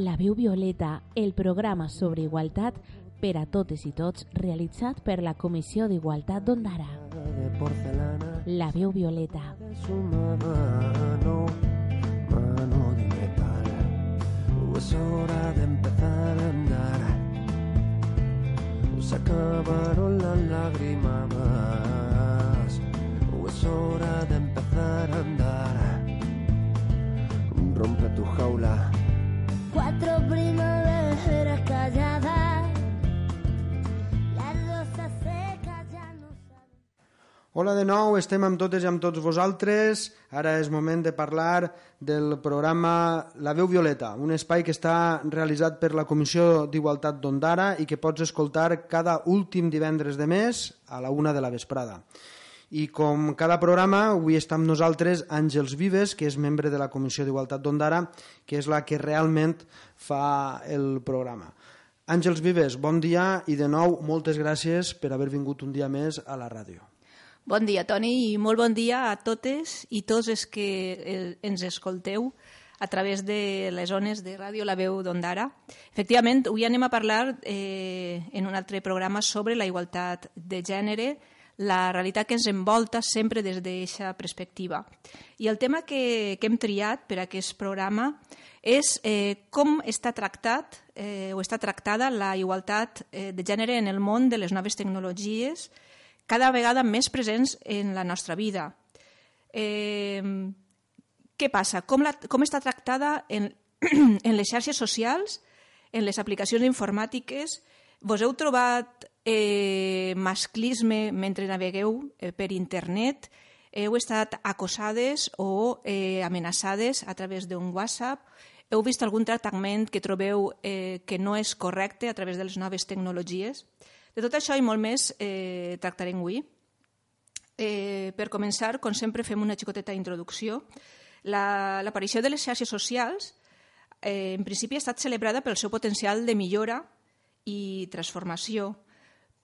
La veu violeta, el programa sobre igualtat per a totes i tots realitzat per la Comissió d'Igualtat d'Ondara. La veu violeta. de su mano, mano de metal. Es hora de empezar a andar. Se acabaron las lágrimas. Es hora de empezar a andar. Rompe tu jaula. Cuatro primaveras calladas, las rosas secas ya no saben. Hola de nou, estem amb totes i amb tots vosaltres. Ara és moment de parlar del programa La veu violeta, un espai que està realitzat per la Comissió d'Igualtat d'Ondara i que pots escoltar cada últim divendres de mes a la una de la vesprada. I com cada programa, avui està amb nosaltres Àngels Vives, que és membre de la Comissió d'Igualtat d'Ondara, que és la que realment fa el programa. Àngels Vives, bon dia i de nou moltes gràcies per haver vingut un dia més a la ràdio. Bon dia, Toni, i molt bon dia a totes i tots els que ens escolteu a través de les zones de ràdio La Veu d'Ondara. Efectivament, avui anem a parlar eh, en un altre programa sobre la igualtat de gènere, la realitat que ens envolta sempre des d'aquesta perspectiva. I el tema que, que hem triat per a aquest programa és eh, com està tractat eh, o està tractada la igualtat eh, de gènere en el món de les noves tecnologies, cada vegada més presents en la nostra vida. Eh, què passa? Com, la, com està tractada en, en les xarxes socials, en les aplicacions informàtiques? Vos heu trobat eh, masclisme mentre navegueu eh, per internet? Heu estat acosades o eh, amenaçades a través d'un WhatsApp? Heu vist algun tractament que trobeu eh, que no és correcte a través de les noves tecnologies? De tot això i molt més eh, tractarem avui. Eh, per començar, com sempre, fem una xicoteta introducció. La- L'aparició de les xarxes socials eh, en principi ha estat celebrada pel seu potencial de millora i transformació,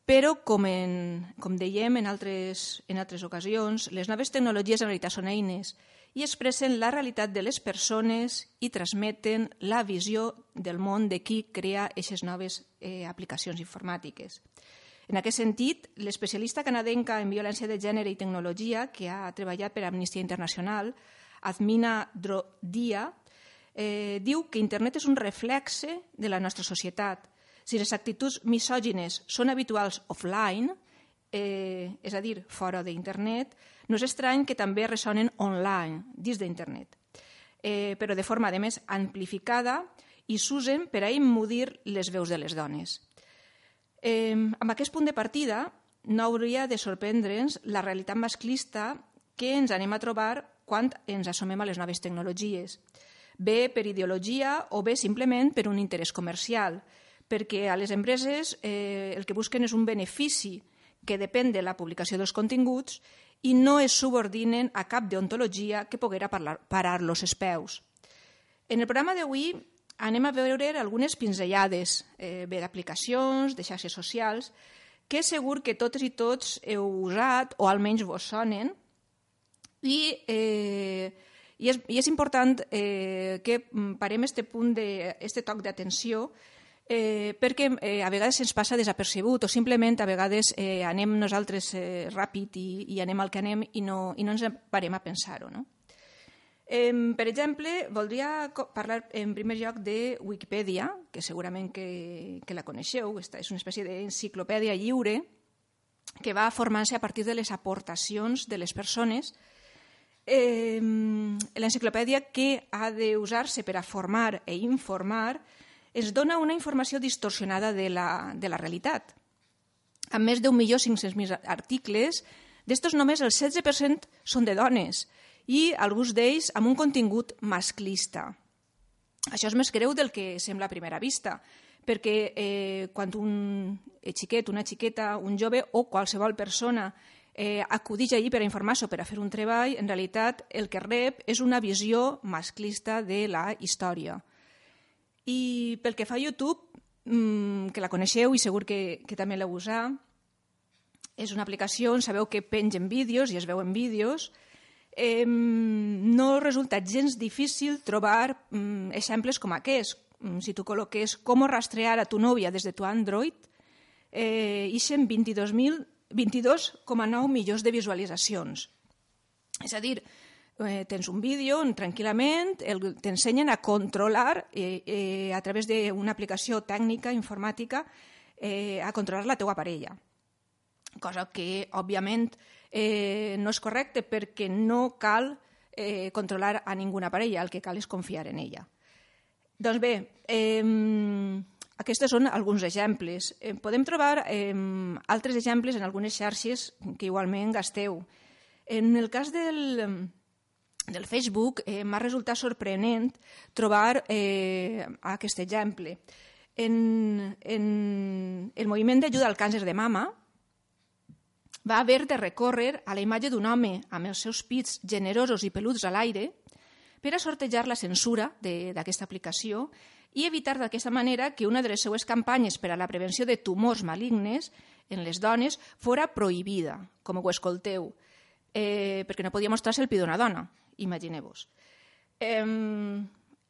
però, com, en, com dèiem en altres, en altres ocasions, les noves tecnologies en realitat són eines i expressen la realitat de les persones i transmeten la visió del món de qui crea aquestes noves eh, aplicacions informàtiques. En aquest sentit, l'especialista canadenca en violència de gènere i tecnologia que ha treballat per Amnistia Internacional, Admina Drodia, eh, diu que internet és un reflexe de la nostra societat. Si les actituds misògines són habituals offline, eh, és a dir, fora d'internet, no és estrany que també ressonen online, dins d'internet, eh, però de forma, a més, amplificada i s'usen per a immudir les veus de les dones. Eh, amb aquest punt de partida no hauria de sorprendre'ns la realitat masclista que ens anem a trobar quan ens assumem a les noves tecnologies, bé per ideologia o bé simplement per un interès comercial, perquè a les empreses eh, el que busquen és un benefici que depèn de la publicació dels continguts i no es subordinen a cap deontologia que poguera parar-los els peus. En el programa d'avui anem a veure algunes pinzellades eh, bé d'aplicacions, de xarxes socials, que segur que totes i tots heu usat o almenys vos sonen i, eh, i, és, i és important eh, que mm, parem este punt de, este toc d'atenció eh, perquè eh, a vegades ens passa desapercebut o simplement a vegades eh, anem nosaltres eh, ràpid i, i anem al que anem i no, i no ens parem a pensar-ho. No? Eh, per exemple, voldria parlar en primer lloc de Wikipedia, que segurament que, que la coneixeu, esta és una espècie d'enciclopèdia lliure que va formant-se a partir de les aportacions de les persones. Eh, L'enciclopèdia que ha d'usar-se per a formar e informar ens dona una informació distorsionada de la, de la realitat. Amb més d'un milió cinc-cents articles, d'estos només el 16% són de dones i alguns d'ells amb un contingut masclista. Això és més greu del que sembla a primera vista, perquè eh, quan un xiquet, una xiqueta, un jove o qualsevol persona eh, acudix allí per informar-se o per a fer un treball, en realitat el que rep és una visió masclista de la història. I pel que fa a YouTube, mmm, que la coneixeu i segur que, que també l'heu usat, és una aplicació on sabeu que pengen vídeos i es veuen vídeos, no resulta gens difícil trobar mm, exemples com aquests, mm, si tu col·loques com rastrear a tu novia des de tu Android, eh, ixen 22.000 22,9 milions de visualitzacions. És a dir, eh, tens un vídeo on tranquil·lament t'ensenyen a controlar eh, eh, a través d'una aplicació tècnica, informàtica, eh, a controlar la teua parella. Cosa que, òbviament, eh, no és correcte perquè no cal eh, controlar a ninguna parella, el que cal és confiar en ella. Doncs bé, eh, aquests són alguns exemples. Eh, podem trobar eh, altres exemples en algunes xarxes que igualment gasteu. En el cas del, del Facebook eh, m'ha resultat sorprenent trobar eh, aquest exemple. En, en el moviment d'ajuda al càncer de mama va haver de recórrer a la imatge d'un home amb els seus pits generosos i peluts a l'aire per a sortejar la censura d'aquesta aplicació i evitar d'aquesta manera que una de les seues campanyes per a la prevenció de tumors malignes en les dones fora prohibida, com ho escolteu, eh, perquè no podia mostrar-se el pit d'una dona, imagineu-vos. Eh,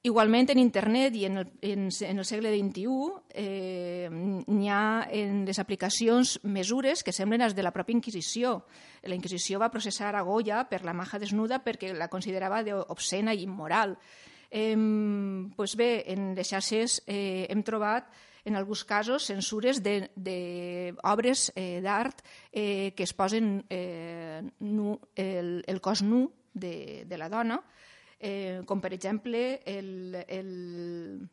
igualment en internet i en el, en, en el segle XXI eh, n'hi ha en les aplicacions mesures que semblen les de la pròpia Inquisició. La Inquisició va processar a Goya per la maja desnuda perquè la considerava obscena i immoral. Eh, pues bé, en les xarxes eh, hem trobat en alguns casos censures d'obres eh, d'art eh, que es posen eh, nu, el, el cos nu de, de la dona, eh, com per exemple el, el,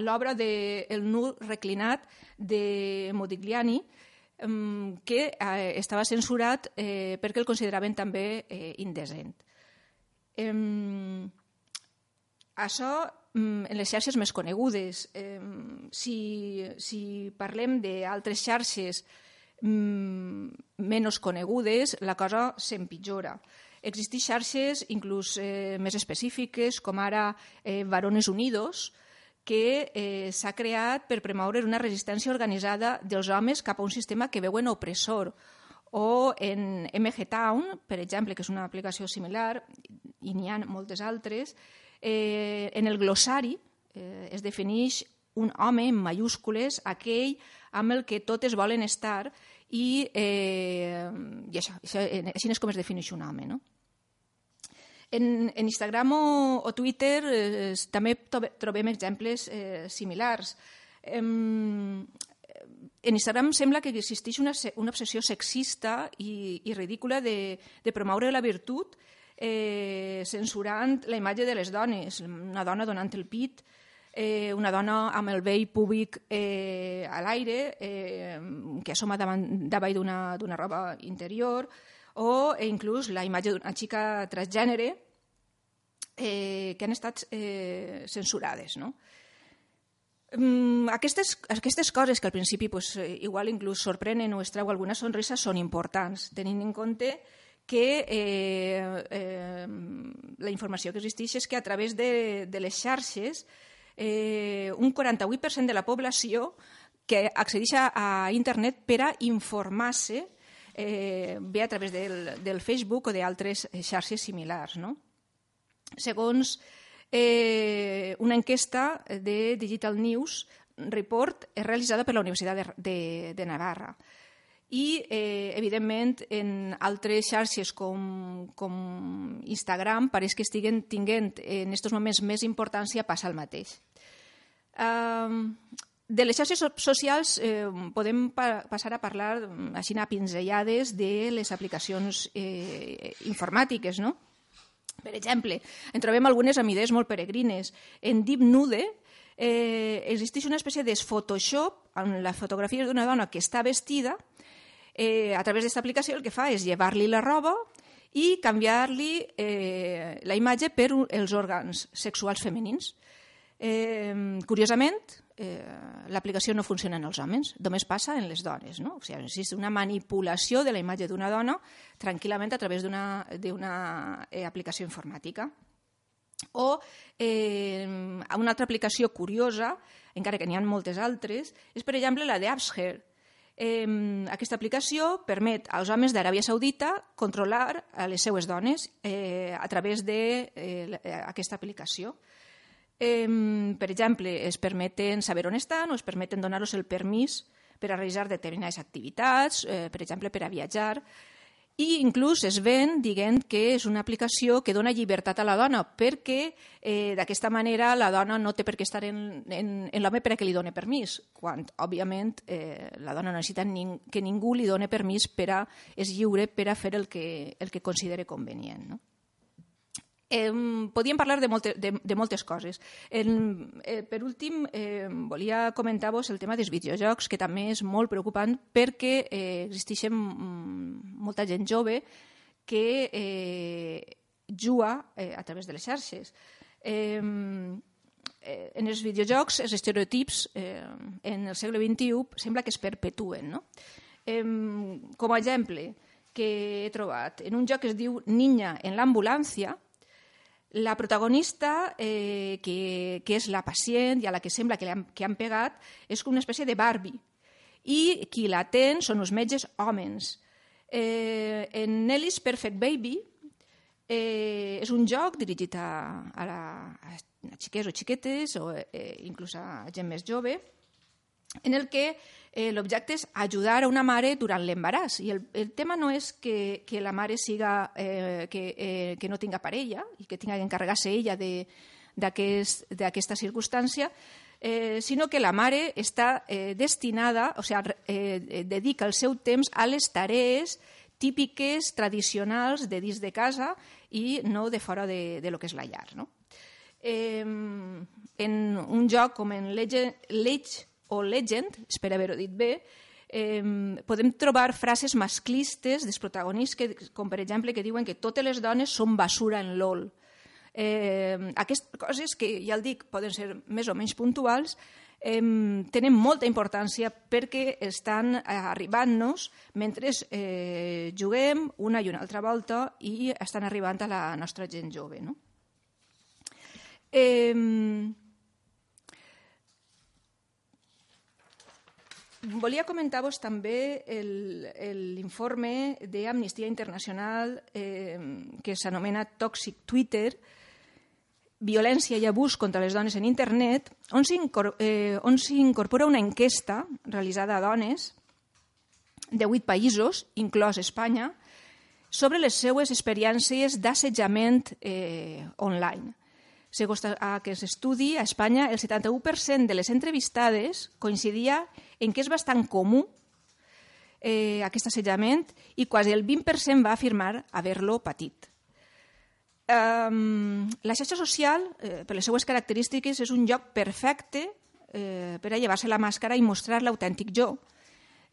l'obra de El nu reclinat de Modigliani, que eh, estava censurat eh, perquè el consideraven també eh, indecent. Eh, això en les xarxes més conegudes. Eh, si, si parlem d'altres xarxes mm, menys conegudes, la cosa s'empitjora. Existeixen xarxes inclús eh, més específiques, com ara eh, Varones Unidos, que eh, s'ha creat per promoure una resistència organitzada dels homes cap a un sistema que veuen opressor o en MG Town, per exemple, que és una aplicació similar, i n'hi ha moltes altres, eh, en el glossari eh, es defineix un home en mayúscules, aquell amb el que totes volen estar, i, eh, i això, això, així és com es defineix un home. No? En, en Instagram o, o Twitter eh, també trobem exemples eh, similars. Eh, en Instagram sembla que existeix una, una obsessió sexista i, i ridícula de, de promoure la virtut eh, censurant la imatge de les dones, una dona donant el pit, una dona amb el vell públic eh, a l'aire, eh, que assoma davant, davall d'una roba interior, o inclús la imatge d'una xica transgènere eh, que han estat eh, censurades. No? Mm, aquestes, aquestes coses que al principi pues, eh, igual inclús sorprenen o es treu alguna sonrisa són importants, tenint en compte que eh, eh, la informació que existeix és que a través de, de les xarxes eh, un 48% de la població que accedeix a, a internet per a informar-se eh, bé a través del, del Facebook o d'altres xarxes similars. No? Segons eh, una enquesta de Digital News Report realitzada per la Universitat de, de, de Navarra i, eh, evidentment, en altres xarxes com, com Instagram pareix que estiguen tinguent en aquests moments més importància passa el mateix. Um, de les xarxes socials eh, podem pa passar a parlar així a pinzellades de les aplicacions eh, informàtiques, no? Per exemple, en trobem algunes amb idees molt peregrines. En DeepNude eh, existeix una espècie de Photoshop amb la fotografia d'una dona que està vestida. Eh, a través d'aquesta aplicació el que fa és llevar-li la roba i canviar-li eh, la imatge per els òrgans sexuals femenins. Eh, curiosament, eh, l'aplicació no funciona en els homes, només passa en les dones. No? O sigui, és una manipulació de la imatge d'una dona tranquil·lament a través d'una eh, aplicació informàtica. O eh, una altra aplicació curiosa, encara que n'hi ha moltes altres, és, per exemple, la d'Apsher. Eh, aquesta aplicació permet als homes d'Aràbia Saudita controlar a les seues dones eh, a través d'aquesta eh, aquesta aplicació. Eh, per exemple, es permeten saber on estan o es permeten donar-los el permís per a realitzar determinades activitats, eh, per exemple, per a viatjar, i inclús es ven dient que és una aplicació que dona llibertat a la dona perquè eh, d'aquesta manera la dona no té per què estar en, en, en l'home per a que li doni permís, quan òbviament eh, la dona necessita ning que ningú li doni permís per a, és lliure per a fer el que, el que considere convenient. No? Podíem parlar de, molte, de, de moltes coses. En, eh, per últim, eh, volia comentar-vos el tema dels videojocs, que també és molt preocupant perquè eh, existeix molta gent jove que eh, juga eh, a través de les xarxes. Eh, en els videojocs, els estereotips eh, en el segle XXI sembla que es perpetuen. No? Eh, com a exemple que he trobat, en un joc que es diu Niña en l'ambulància, la protagonista, eh, que, que és la pacient i a la que sembla que, han, que han pegat, és com una espècie de Barbie. I qui l'atén són els metges homes. Eh, en Nelly's Perfect Baby eh, és un joc dirigit a, a, la, a xiquets o xiquetes o eh, inclús a gent més jove, en el que eh, l'objecte és ajudar a una mare durant l'embaràs. I el, el tema no és que, que la mare siga, eh, que, eh, que no tinga parella i que tinga que encarregar-se ella d'aquesta aquest, circumstància, eh, sinó que la mare està eh, destinada, o sigui, eh, dedica el seu temps a les tarees típiques, tradicionals de dins de casa i no de fora de, de lo que és la llar. No? Eh, en un joc com en Legend, Legend o legend, espero haver-ho dit bé, eh, podem trobar frases masclistes dels protagonistes, que, com per exemple que diuen que totes les dones són basura en l'ol. Eh, aquestes coses que, ja el dic, poden ser més o menys puntuals, eh, tenen molta importància perquè estan arribant-nos mentre eh, juguem una i una altra volta i estan arribant a la nostra gent jove. No? Eh, Volia comentar-vos també l'informe d'Amnistia Internacional eh, que s'anomena Toxic Twitter, violència i abús contra les dones en internet, on s'incorpora eh, una enquesta realitzada a dones de vuit països, inclòs Espanya, sobre les seues experiències d'assetjament eh, online. Segons aquest estudi, a Espanya el 71% de les entrevistades coincidia en què és bastant comú eh, aquest assetjament i quasi el 20% va afirmar haver-lo patit. Um, la xarxa social, eh, per les seues característiques, és un lloc perfecte eh, per a llevar-se la màscara i mostrar l'autèntic jo.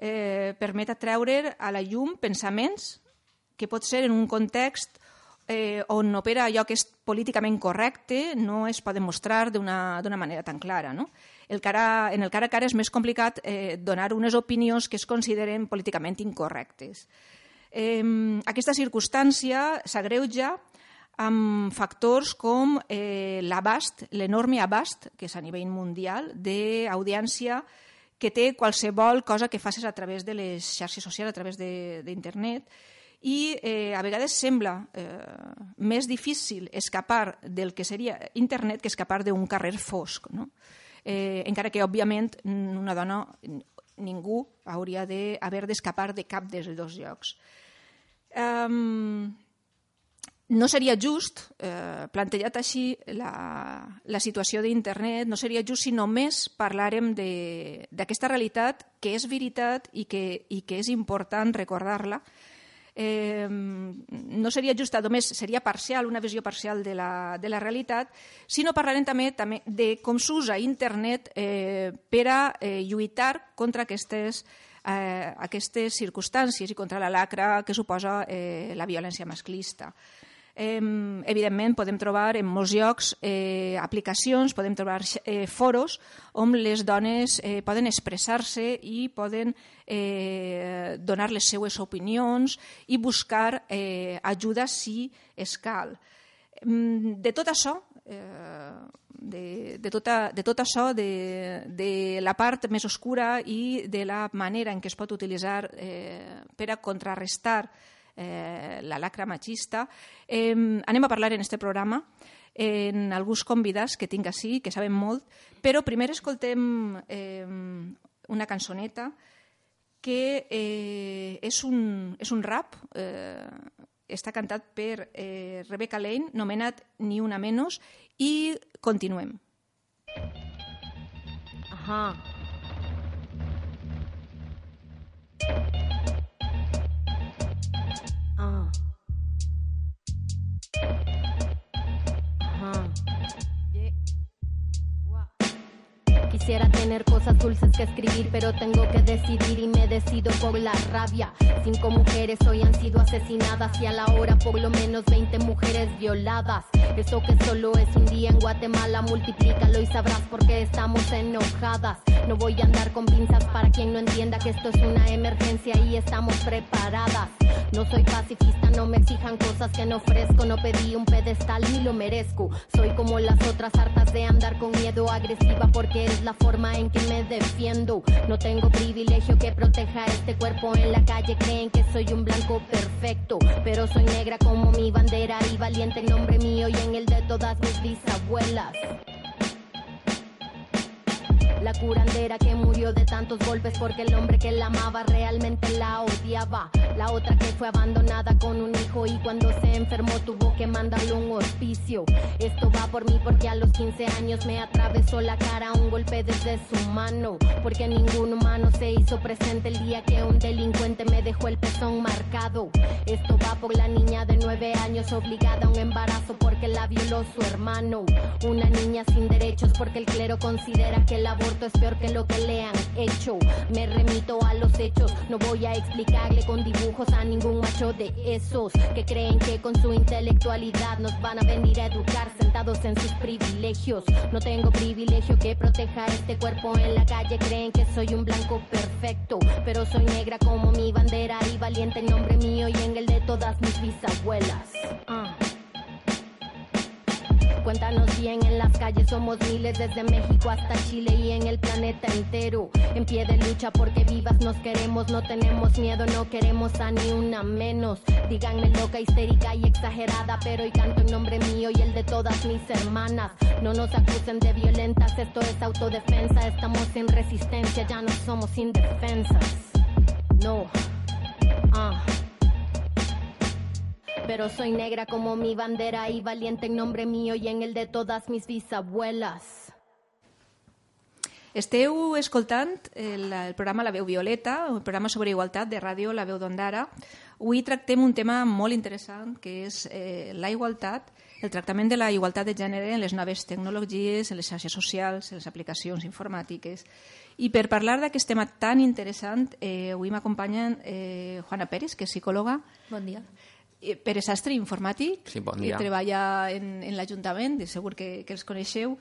Eh, permet atreure a la llum pensaments que pot ser en un context eh, on opera allò que és políticament correcte no es poden mostrar d'una manera tan clara. No? El cara, en el cara a cara és més complicat eh, donar unes opinions que es consideren políticament incorrectes. Eh, aquesta circumstància s'agreuja amb factors com eh, l'abast, l'enorme abast, que és a nivell mundial, d'audiència que té qualsevol cosa que facis a través de les xarxes socials, a través d'internet, i eh, a vegades sembla eh, més difícil escapar del que seria internet que escapar d'un carrer fosc. No? Eh, encara que, òbviament, una dona, ningú hauria d'haver d'escapar de cap dels dos llocs. Um, no seria just, eh, plantejat així la, la situació d'internet, no seria just si només parlàrem d'aquesta realitat que és veritat i que, i que és important recordar-la, eh, no seria justa només, seria parcial, una visió parcial de la, de la realitat, sinó parlarem també, també de com s'usa internet eh, per a eh, lluitar contra aquestes, eh, aquestes circumstàncies i contra la lacra que suposa eh, la violència masclista. Eh, evidentment, podem trobar en molts llocs eh, aplicacions, podem trobar eh, foros on les dones eh, poden expressar-se i poden eh, donar les seues opinions i buscar eh, ajuda si es cal. De tot això, eh, de, de, tota, de tot això, de, de la part més oscura i de la manera en què es pot utilitzar eh, per a contrarrestar eh, la lacra machista. Eh, anem a parlar en este programa. en alguns convidats que tinc així, que saben molt, però primer escoltem eh, una cançoneta que eh, és, un, és un rap, eh, està cantat per eh, Rebecca Lane, nomenat Ni una menos, i continuem. Ajá. Ah. Quisiera tener cosas dulces que escribir, pero tengo que decidir y me decido por la rabia. Cinco mujeres hoy han sido asesinadas y a la hora por lo menos 20 mujeres violadas. Eso que solo es un día en Guatemala, multiplícalo y sabrás por qué estamos enojadas. No voy a andar con pinzas para quien no entienda que esto es una emergencia y estamos preparadas. No soy pacifista, no me exijan cosas que no ofrezco. No pedí un pedestal ni lo merezco. Soy como las otras hartas de andar con miedo agresiva porque es la forma en que me defiendo. No tengo privilegio que proteja este cuerpo en la calle. Creen que soy un blanco perfecto, pero soy negra como mi bandera y valiente en nombre mío y en el de todas mis bisabuelas. La curandera que murió de tantos golpes porque el hombre que la amaba realmente la odiaba. La otra que fue abandonada con un hijo y cuando se enfermó tuvo que mandarle un hospicio. Esto va por mí porque a los 15 años me atravesó la cara un golpe desde su mano. Porque ningún humano se hizo presente el día que un delincuente me dejó el pezón marcado. Esto va por la niña de 9 años obligada a un embarazo porque la violó su hermano. Una niña sin derechos porque el clero considera que el aborto es peor que lo que le han hecho. Me remito a los hechos, no voy a explicarle con dibujos a ningún macho de esos que creen que con su intelectualidad nos van a venir a educar sentados en sus privilegios. No tengo privilegio que proteja este cuerpo en la calle, creen que soy un blanco perfecto, pero soy negra como mi bandera y valiente en nombre mío y en el de todas mis bisabuelas. Ah. Cuéntanos bien, en las calles somos miles desde México hasta Chile y en el planeta entero. En pie de lucha porque vivas nos queremos, no tenemos miedo, no queremos a ni una menos. Díganme loca, histérica y exagerada, pero hoy canto en nombre mío y el de todas mis hermanas. No nos acusen de violentas, esto es autodefensa, estamos en resistencia, ya no somos indefensas. No. Ah pero soy negra como mi bandera y valiente en nombre mío y en el de todas mis bisabuelas. Esteu escoltant el, el programa La veu violeta, el programa sobre igualtat de ràdio La veu d'Ondara. Avui tractem un tema molt interessant, que és eh, la igualtat, el tractament de la igualtat de gènere en les noves tecnologies, en les xarxes socials, en les aplicacions informàtiques. I per parlar d'aquest tema tan interessant, eh, avui m'acompanyen eh, Juana Pérez, que és psicòloga. Bon dia. Eh, Pere Sastre, informàtic, Sí, bon que treballa en, en l'Ajuntament, de segur que, que els coneixeu,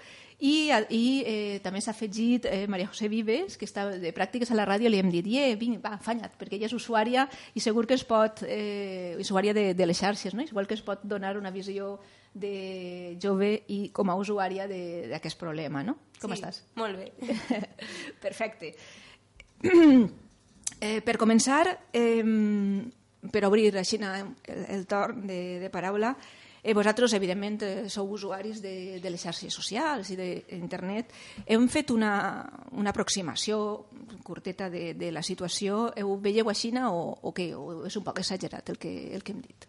i, i eh, també s'ha afegit eh, Maria José Vives, que està de pràctiques a la ràdio, li hem dit, eh, vinga, va, afanya't, perquè ella és usuària i segur que es pot, eh, usuària de, de les xarxes, no? igual que es pot donar una visió de jove i com a usuària de- d'aquest problema, no? Com Sí, estàs? Molt bé. Perfecte. eh, per començar, eh, per obrir així el, el torn de, de paraula, eh, vosaltres, evidentment, eh, sou usuaris de, de les xarxes socials i d'internet. Hem fet una, una aproximació curteta de, de la situació. Ho veieu així o, o què? O és un poc exagerat el que, el que hem dit?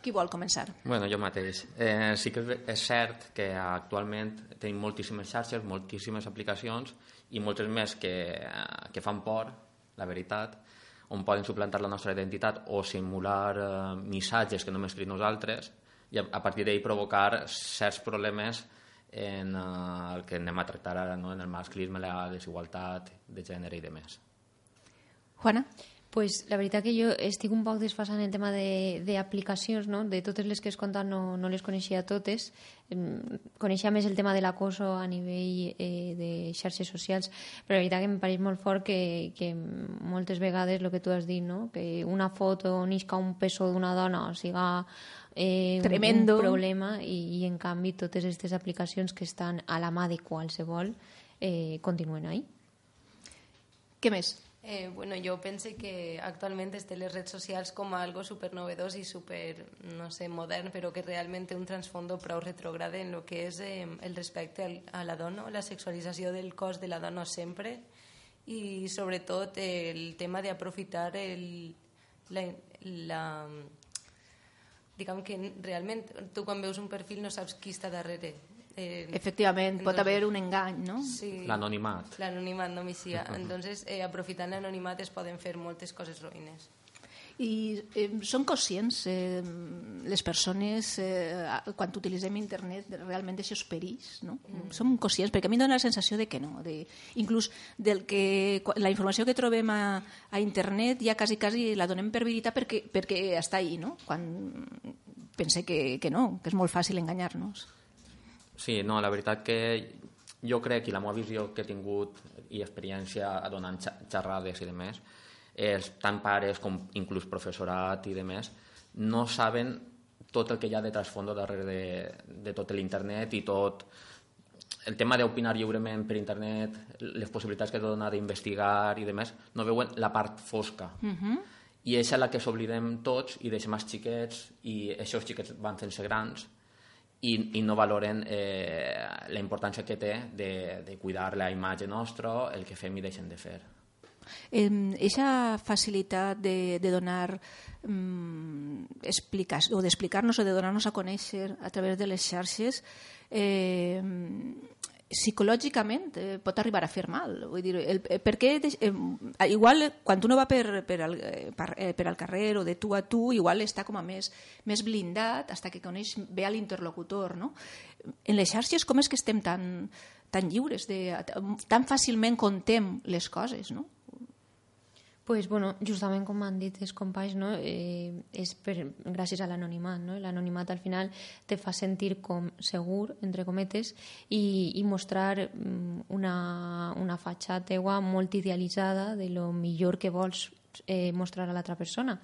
Qui vol començar? Bueno, jo mateix. Eh, sí que és cert que actualment tenim moltíssimes xarxes, moltíssimes aplicacions i moltes més que, eh, que fan por, la veritat, on poden suplantar la nostra identitat o simular eh, missatges que no hem escrit nosaltres i a, a partir d'ahir provocar certs problemes en eh, el que anem a tractar ara, no? en el masclisme, la desigualtat de gènere i de més. Juana? Pues la veritat que jo estic un poc desfasant en el tema de- d'aplicacions, no? De totes les que has contat no, no les coneixia totes. Coneixia més el tema de l'acoso a nivell eh, de xarxes socials, però la veritat que em pareix molt fort que, que moltes vegades el que tu has dit, no? Que una foto on isca un peso d'una dona siga eh, un- Tremendo. un problema i, i en canvi totes aquestes aplicacions que estan a la mà de qualsevol eh, continuen ahí. Què més? Eh, bueno, yo pensé que actualmente estén les redes socials com a algo super novedós i super, no sé, modern, però que realment té un transfondo prou retrograde en el que és eh, el respecte a la dona, la sexualització del cos de la dona sempre i sobretot el tema d'aprofitar el, la, la, diguem que realment tu quan veus un perfil no saps qui està darrere eh, Efectivament, pot entonces- haver un engany, no? Sí. L'anonimat. L'anonimat no m'hicia. Entonces, eh, aprofitant l'anonimat es poden fer moltes coses ruïnes. I eh, són conscients eh, les persones eh, quan utilitzem internet realment d'aixòs perills, no? Mm. Som conscients, perquè a mi em dóna la sensació de que no, de, inclús del que la informació que trobem a, a internet ja quasi, quasi la donem per veritat perquè, perquè està ahí, no? Quan pense que, que no, que és molt fàcil enganyar-nos. Sí, no, la veritat que jo crec, i la meva visió que he tingut i experiència donant xerrades i demés, és tant pares com inclús professorat i demés, no saben tot el que hi ha de trasfondo darrere de, de tot l'internet i tot el tema d'opinar lliurement per internet, les possibilitats que dona d'investigar i demés, no veuen la part fosca. Uh -huh. I és la que s'oblidem tots i deixem els xiquets i aquests xiquets van fent-se grans i, i no valoren eh, la importància que té de, de cuidar la imatge nostra, el que fem i deixem de fer. Eixa facilitat de, de donar mm, o d'explicar-nos o de donar-nos a conèixer a través de les xarxes eh, psicològicament eh, pot arribar a fer mal. Vull dir, el, eh, per què, deix- eh, igual eh, quan tu no va per, per, al, eh, per, eh, per al carrer o de tu a tu, igual està com a més, més blindat hasta que coneix bé l'interlocutor. No? En les xarxes com és que estem tan, tan lliures, de, tan fàcilment contem les coses, no? Pues, bueno, justament com han dit els companys, no? eh, és per, gràcies a l'anonimat. No? L'anonimat al final te fa sentir com segur, entre cometes, i, i mostrar mm, una, una fatxa teua molt idealitzada de lo millor que vols eh, mostrar a l'altra persona.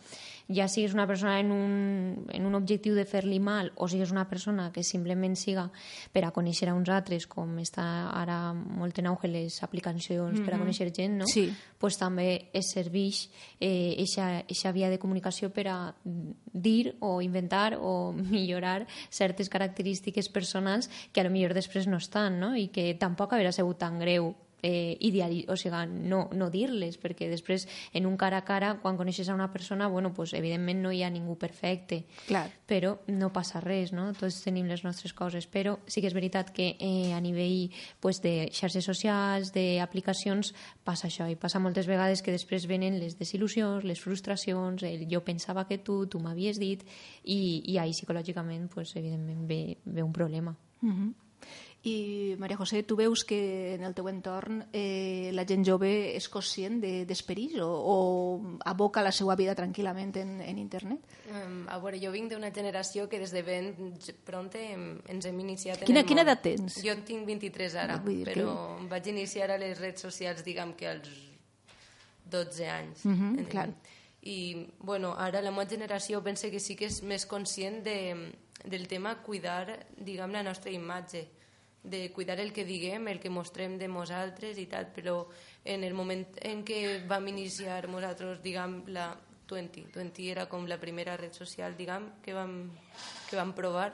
Ja siguis una persona en un, en un objectiu de fer-li mal o sigues una persona que simplement siga per a conèixer a uns altres, com està ara molt en auge les aplicacions per a Mhm. conèixer gent, no? Sí. pues també es serveix eh, eixa, eixa via de comunicació per a dir o inventar o millorar certes característiques personals que a lo millor després no estan, no? I que tampoc haurà sigut tan greu eh, ideali o sigui, no, no dir-les, perquè després en un cara a cara, quan coneixes a una persona, bueno, pues, evidentment no hi ha ningú perfecte, Clar. però no passa res, no? Tots tenim les nostres coses, però sí que és veritat que eh, a nivell pues, de xarxes socials, d'aplicacions, passa això, i passa moltes vegades que després venen les desil·lusions, les frustracions, el jo pensava que tu, tu m'havies dit, i, i ahí psicològicament, pues, evidentment, ve, ve un problema. Uh -huh. I, Maria José, tu veus que en el teu entorn eh, la gent jove és conscient d'esperits de, o, o aboca la seva vida tranquil·lament en, en internet? Um, a veure, jo vinc d'una generació que des de ben hem, ens hem iniciat en Quina- el quina edat tens? Jo en tinc 23 ara, Vull dir però em vaig iniciar a les redes socials, diguem que als 12 anys. Mhm, En- clar. I, bueno, ara la meva generació pensa que sí que és més conscient de, del tema cuidar, diguem, la nostra imatge de cuidar el que diguem, el que mostrem de nosaltres i tal, però en el moment en què vam iniciar nosaltres, diguem, la 20, 20 era com la primera red social, diguem, que vam, que vam provar,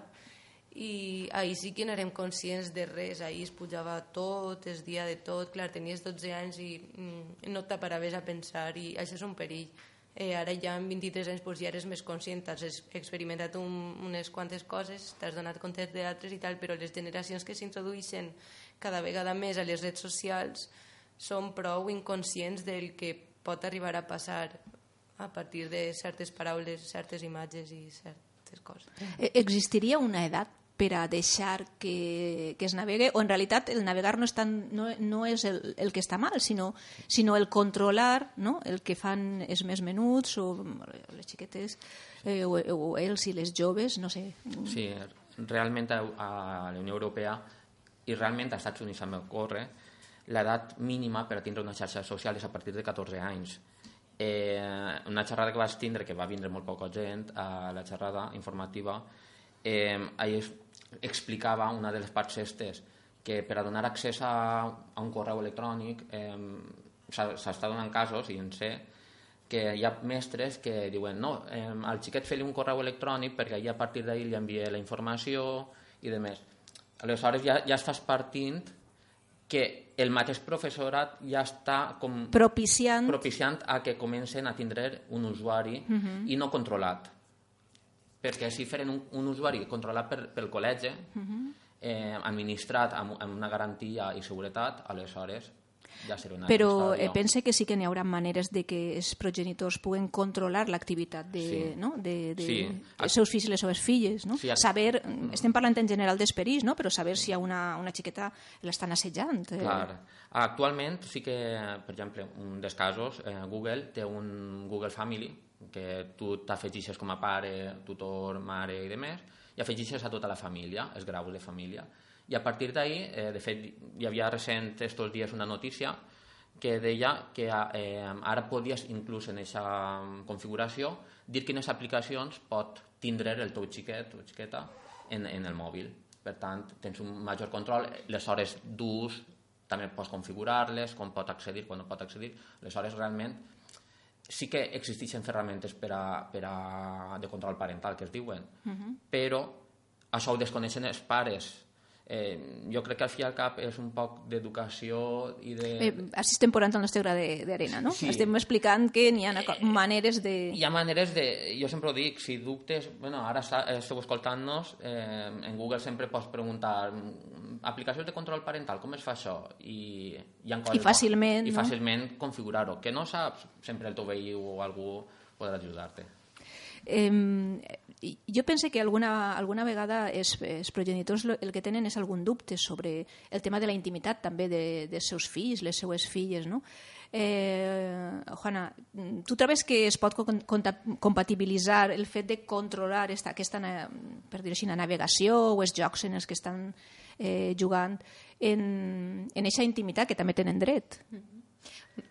i ahir sí que no érem conscients de res, ahir es pujava tot, es dia de tot, clar, tenies 12 anys i mm, no t'aparaves a pensar i això és un perill. Eh, ara ja amb 23 anys doncs, ja eres més conscient, has experimentat un, unes quantes coses, t'has donat compte d'altres i tal, però les generacions que s'introdueixen cada vegada més a les redes socials són prou inconscients del que pot arribar a passar a partir de certes paraules, certes imatges i certes coses. Eh, Existiria una edat per a deixar que, que es navegue o en realitat el navegar no és, tan, no, no és el, el que està mal sinó, sinó el controlar no? el que fan els més menuts o les xiquetes eh, o, o els i les joves no sé, Sí, realment a, a la Unió Europea i realment als Estats Units també ocorre l'edat mínima per tindre una xarxa social és a partir de 14 anys. Eh, una xerrada que vaig tindre, que va vindre molt poca gent a la xerrada informativa, eh, es, explicava una de les parts estes que per a donar accés a, a un correu electrònic eh, s'està donant casos, i en sé, que hi ha mestres que diuen no, eh, al xiquet fer-li un correu electrònic perquè ja a partir d'ahir li envia la informació i de més. Aleshores ja, ja estàs partint que el mateix professorat ja està com Propiciant... propiciant a que comencen a tindre un usuari Mhm. i no controlat. Perquè si feren un, un usuari controlat per, pel col·legi, Mhm. eh, administrat amb, amb una garantia i seguretat, aleshores ja serà una Però eh, pense que sí que n'hi haurà maneres de que els progenitors puguen controlar l'activitat de, Sí. no? de, de Sí. els seus fills i les seves filles. No? Sí, a- saber, estem parlant en general d'esperits, no? però saber si a una, una xiqueta l'estan assetjant. eh. Clar. Actualment sí que, per exemple, un dels casos, eh, Google té un Google Family que tu t'afegixes com a pare, tutor, mare i demés, i afegixes a tota la família, els graus de família. I a partir d'ahir, eh, de fet, hi havia recent estos dies una notícia que deia que eh, ara podies inclús en aquesta configuració dir quines aplicacions pot tindre el teu xiquet o xiqueta en, en el mòbil. Per tant, tens un major control, les hores d'ús també pots configurar-les, com pot accedir, quan no pot accedir. Aleshores, realment, sí que existeixen ferramentes per a, per a, de control parental, que es diuen, Mhm. però això ho desconeixen els pares. Eh, jo crec que al fi al cap és un poc d'educació i de... Eh, així estem posant el nostre gra de- d'arena, no? Sí. Estem explicant que n'hi ha aco- maneres de... Hi ha maneres de... Jo sempre ho dic, si dubtes... Bueno, ara eh, esteu escoltant-nos, eh, en Google sempre pots preguntar aplicacions de control parental, com es fa això? I, hi ha coses, I fàcilment, I no? fàcilment configurar-ho. Que no saps, sempre el teu veí o algú podrà ajudar-te. Eh, jo penso que alguna, alguna vegada els, els progenitors el que tenen és algun dubte sobre el tema de la intimitat també de, dels seus fills, les seues filles, no? Eh, Juana, tu trobes que es pot compatibilitzar el fet de controlar esta, aquesta, na- per dir així, la navegació o els jocs en els que estan eh, jugant en, en aquesta intimitat que també tenen dret?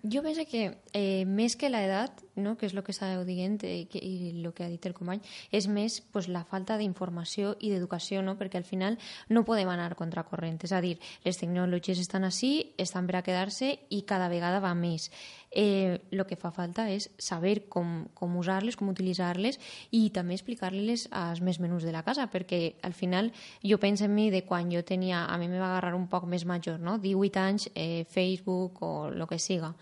Jo penso que eh, més que l'edat, no, que és el que estàveu dient eh, que, i el que ha dit el company, és més pues, la falta d'informació i d'educació, no? perquè al final no podem anar contracorrent. És a dir, les tecnologies estan així, estan per a quedar-se i cada vegada va més. Eh, el que fa falta és saber com, com usar-les, com utilitzar-les i també explicar-les als més menús de la casa, perquè al final jo penso en mi de quan jo tenia, a mi me va agarrar un poc més major, no? 18 anys, eh, Facebook o el que siga,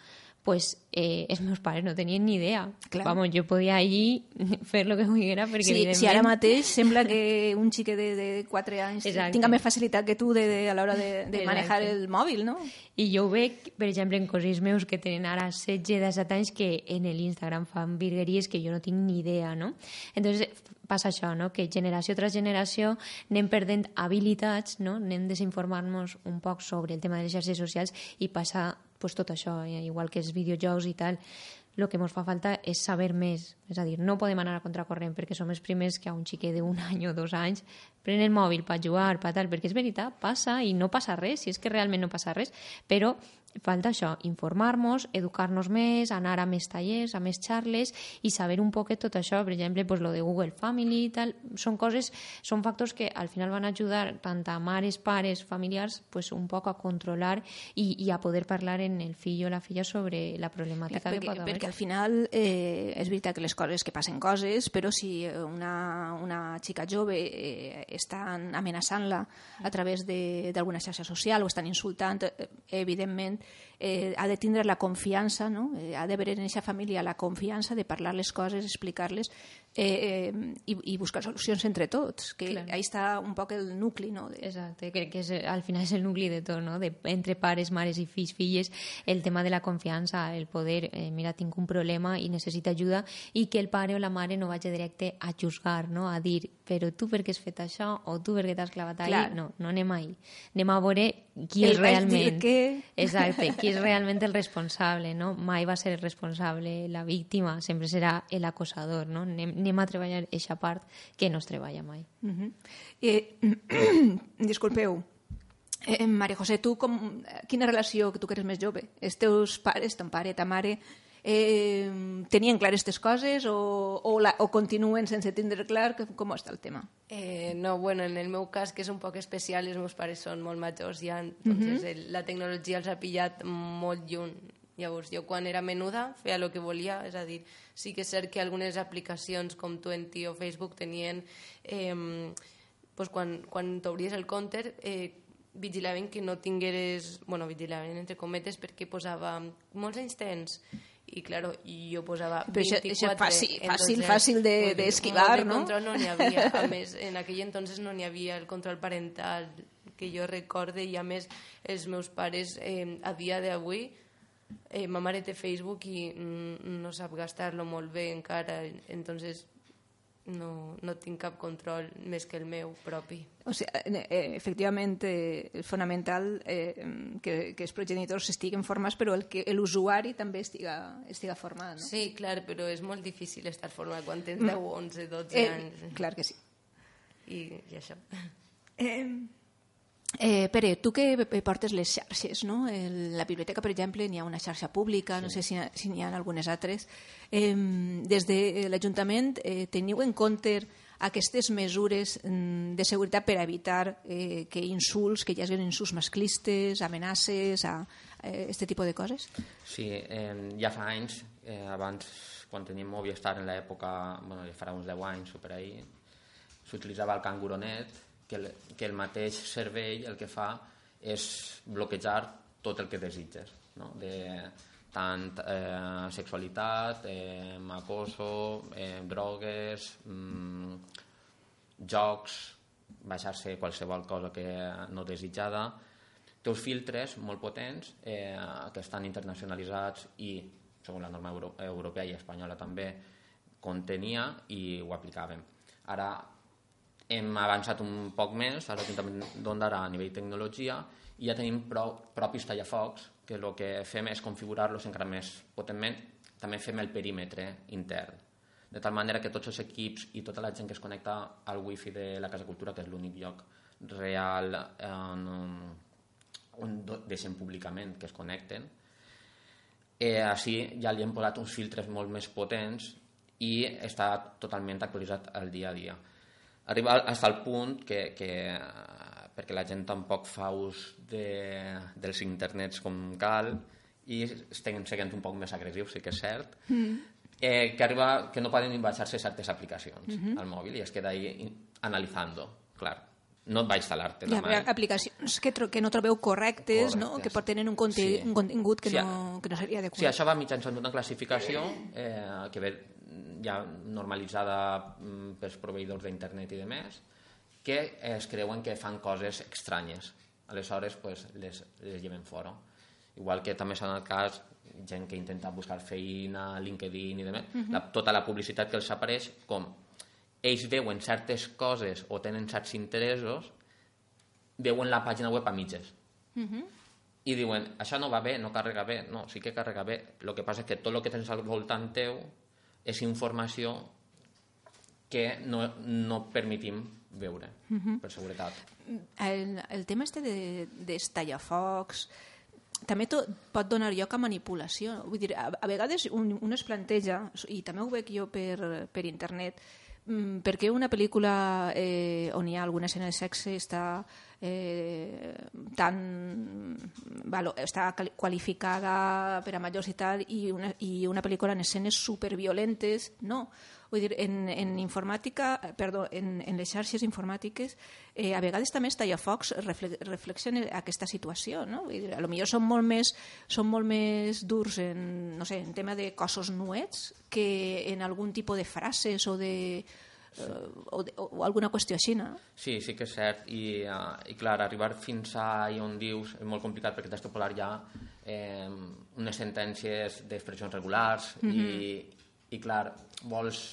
pues eh, els meus pares no tenien ni idea. Clar. Vamos, jo podia allí fer lo que volguera perquè Sí, evidentment... si ara mateix sembla que un xique de, de 4 anys Exacte. tinga més facilitat que tu de, de, a l'hora de, de manejar el mòbil, no? I jo ho veig, per exemple, en cosins meus que tenen ara 16, 17 anys que en l'Instagram fan virgueries que jo no tinc ni idea, no? Entonces passa això, no? que generació tras generació anem perdent habilitats, no? anem desinformant-nos un poc sobre el tema de les xarxes socials i passa pues, tot això, eh? igual que els videojocs i tal, el que ens fa falta és saber més. És a dir, no podem anar a contracorrent perquè som els primers que a un xiquet d'un any o dos anys pren el mòbil per jugar, per tal, perquè és veritat, passa i no passa res, si és que realment no passa res, però falta això, informar-nos, educar-nos més, anar a més tallers, a més xarles i saber un poquet tot això, per exemple, pues, lo de Google Family i tal, són coses, són factors que al final van ajudar tant a mares, pares, familiars, pues, un poc a controlar i, i a poder parlar en el fill o la filla sobre la problemàtica que perquè, pot haver. perquè al final eh, és veritat que les coses que passen coses, però si una, una xica jove eh, estan amenaçant-la a través de- d'alguna xarxa social o estan insultant, eh, evidentment eh, ha de tindre la confiança, no? eh, ha d'haver en aquesta família la confiança de parlar les coses, explicar-les eh, eh, i, i buscar solucions entre tots, que Clar. ahí està un poc el nucli no? de, Exacte, que, que és, al final és el nucli de tot, no? De, entre pares, mares i fills, filles, el tema de la confiança, el poder, eh, mira, tinc un problema i necessito ajuda, i que el pare o la mare no vagi directe a juzgar, no? a dir, però tu per què has fet això, o tu per què t'has clavat ahí, Clar. no, no anem ahí. Anem a veure qui El és realment... que- Exacte, qui és realment el responsable, no? Mai va ser el responsable la víctima, sempre serà l'acosador, no? Anem, anem a treballar aquesta part que no es treballa mai. Uh -huh. eh, disculpeu, eh, Maria José, tu com, quina relació, que tu que eres més jove, els teus pares, ton pare, ta mare, eh, tenien clar aquestes coses o, o, la, o continuen sense tindre clar que, com està el tema? Eh, no, bueno, en el meu cas, que és un poc especial, els meus pares són molt majors ja, entonces Mhm. el, la tecnologia els ha pillat molt lluny Llavors, jo quan era menuda feia el que volia, és a dir, sí que és cert que algunes aplicacions com Twenty o Facebook tenien... Eh, pues quan, quan t'obries el compte eh, vigilaven que no tingueres... bueno, vigilaven entre cometes perquè posava molts anys tens i claro, i jo posava Però això- 24 això fàcil- fàcil- fàcil de- d'esquivar, molt de no? control no n'hi havia a més, en aquell entonces no n'hi havia el control parental que jo recorde i a més els meus pares eh, a dia d'avui eh, ma mare té Facebook i mm, no sap gastar-lo molt bé encara entonces no, no tinc cap control més que el meu propi. O sigui, eh, eh, efectivament, eh, és fonamental eh, que, que els progenitors estiguen formats, però el que l'usuari també estiga, estiga format. No? Sí, clar, però és molt difícil estar format quan tens 10, 11, 12 Eh, anys. clar que sí. I, i això. Eh, eh, Pere, tu que eh, portes les xarxes, no? El, la biblioteca, per exemple, n'hi ha una xarxa pública, no sé si, si n'hi ha algunes altres. Eh, des de l'Ajuntament eh, teniu en compte aquestes mesures mm, de seguretat per evitar eh, que insults, que hi hagi insults masclistes, amenaces, a, eh, este tipus de coses? Sí, eh, ja fa anys, eh, abans, quan teníem Movistar en l'època, bueno, ja farà uns 10 anys o per ahí, s'utilitzava el canguronet, que el, que el mateix cervell el que fa és bloquejar tot el que desitges, no? de tant eh, sexualitat, eh, acoso, eh, drogues, mm, jocs, baixar-se qualsevol cosa que no desitjada, té uns filtres molt potents eh, que estan internacionalitzats i, segons la norma euro europea i espanyola també, contenia i ho aplicàvem. Ara hem avançat un poc més a l'Ajuntament d'Ondara a nivell tecnologia i ja tenim prou, propis tallafocs que el que fem és configurar-los encara més potentment. També fem el perímetre intern, de tal manera que tots els equips i tota la gent que es connecta al wifi de la Casa Cultura, que és l'únic lloc real en, on deixen públicament que es connecten, eh, així ja li hem posat uns filtres molt més potents i està totalment actualitzat al dia a dia. Arriba fins al punt que, que eh, perquè la gent tampoc fa ús de, dels internets com cal i estem seguint un poc més agressius, sí que és cert, mm. eh, que arriba que no poden baixar-se certes aplicacions mm -hmm. al mòbil i es queda ahí analitzando, clar. No et va instal·lar-te Hi ha mai. aplicacions que, que no trobeu correctes, no? Correctes. que pot tenir un, conte Sí. un contingut que, Sí, no, que no seria adequat. Sí, això va mitjançant una classificació eh, que ve ja normalitzada mm, pels proveïdors d'internet i de més, que es creuen que fan coses estranyes. Aleshores, pues, les, les lleven fora. Igual que també s'ha donat cas gent que intenta buscar feina, LinkedIn i demés, la, tota la publicitat que els apareix, com ells veuen certes coses o tenen certs interessos, veuen la pàgina web a mitges i diuen, això no va bé, no carrega bé. No, sí que carrega bé. El que passa és que tot el que tens al voltant teu és informació que no, no permetim veure, per seguretat. el, el tema este de, dels tallafocs també to, pot donar lloc a manipulació. Vull dir, a, a vegades un, un es planteja, i també ho veig jo per, per internet, mm, per què una pel·lícula eh, on hi ha alguna escena de sexe està eh, tan valo, està quali- qualificada per a majors i tal i una, i una pel·lícula en escenes superviolentes no, vull dir, en, en informàtica eh, perdó, en, en les xarxes informàtiques eh, a vegades també els tallafocs refle reflexionen aquesta situació no? vull dir, a lo millor són molt més són molt més durs en, no sé, en tema de cossos nuets que en algun tipus de frases o de eh, o, o alguna qüestió així, no? Sí, sí que és cert. I, uh, i clar, arribar fins a i on dius és molt complicat perquè t'has de posar ja eh, unes sentències d'expressions regulars i, i clar, vols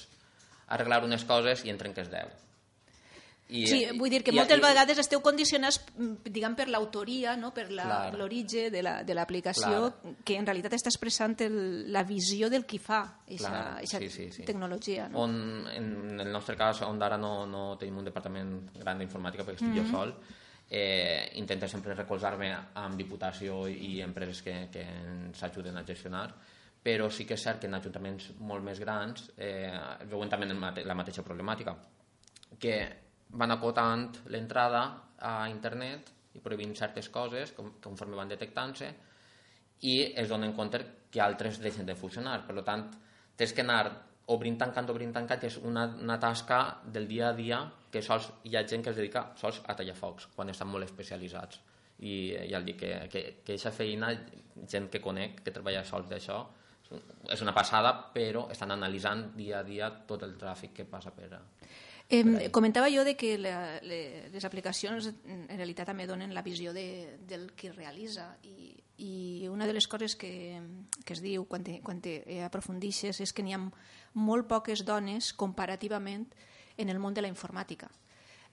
arreglar unes coses i en trenques 10. I, Sí, vull dir que i- moltes i- vegades esteu condicionats, mm, diguem, per l'autoria, no? per la- l'origen de la- de l'aplicació, que en realitat està expressant el, la visió del qui fa aquesta sí, sí, sí. tecnologia. No? on, en el nostre cas, on ara no, no tenim un departament gran d'informàtica perquè estic Mhm. jo sol, eh, intento sempre recolzar-me amb Diputació i empreses que, que ens ajuden a gestionar, però sí que és cert que en ajuntaments molt més grans eh, veuen també la mateixa problemàtica, que van acotant l'entrada a internet i prohibint certes coses com- conforme van detectant-se i es donen compte que altres deixen de funcionar. Per tant, tens que anar obrint tancant, obrint tancant, és una, una tasca del dia a dia que sols hi ha gent que es dedica sols a tallar focs, quan estan molt especialitzats. I ja el dic que, que, que aquesta feina, gent que conec, que treballa sols d'això, és una passada, però estan analitzant dia a dia tot el tràfic que passa per, Eh, comentava jo de que la, le, les aplicacions en realitat també donen la visió de, del qui realitza i, i una de les coses que, que es diu quan, te, quan te aprofundixes és que n'hi ha molt poques dones comparativament en el món de la informàtica.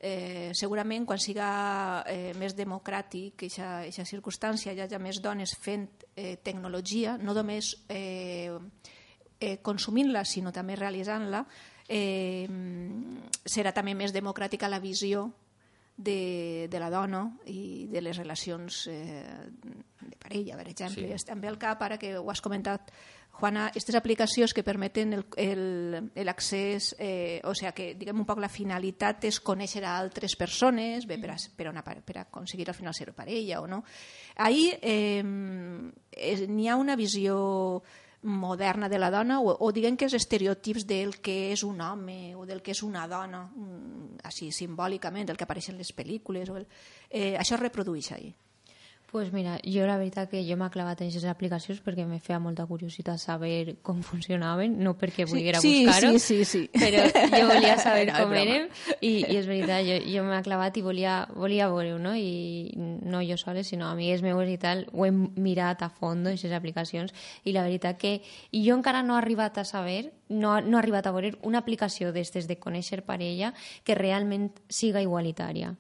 Eh, segurament quan siga eh, més democràtic aquesta circumstància hi hagi més dones fent eh, tecnologia, no només eh, eh, consumint-la sinó també realitzant-la, eh, serà també més democràtica la visió de, de la dona i de les relacions eh, de parella, per exemple. Sí. També al cap, ara que ho has comentat, Juana, aquestes aplicacions que permeten l'accés, eh, o sigui, que diguem un poc la finalitat és conèixer a altres persones bé, per, a, per, a, per aconseguir al final ser parella o no. Ahir eh, n'hi ha una visió moderna de la dona o, o diguem que els estereotips del que és un home o del que és una dona mm, així simbòlicament, el que apareix en les pel·lícules o el, eh, això es reprodueix ahir pues mira, jo la veritat que jo m'ha clavat en aquestes aplicacions perquè me feia molta curiositat saber com funcionaven, no perquè volguera sí, buscar-ho, sí, sí, sí. però jo volia saber No, com érem i, i és veritat, jo, jo m'ha clavat i volia, volia veure-ho, no? I no jo sola, sinó amigues meues i tal, ho hem mirat a fons, aquestes aplicacions, i la veritat que i jo encara no he arribat a saber, no, no he arribat a veure una aplicació d'estes de conèixer parella que realment siga igualitària.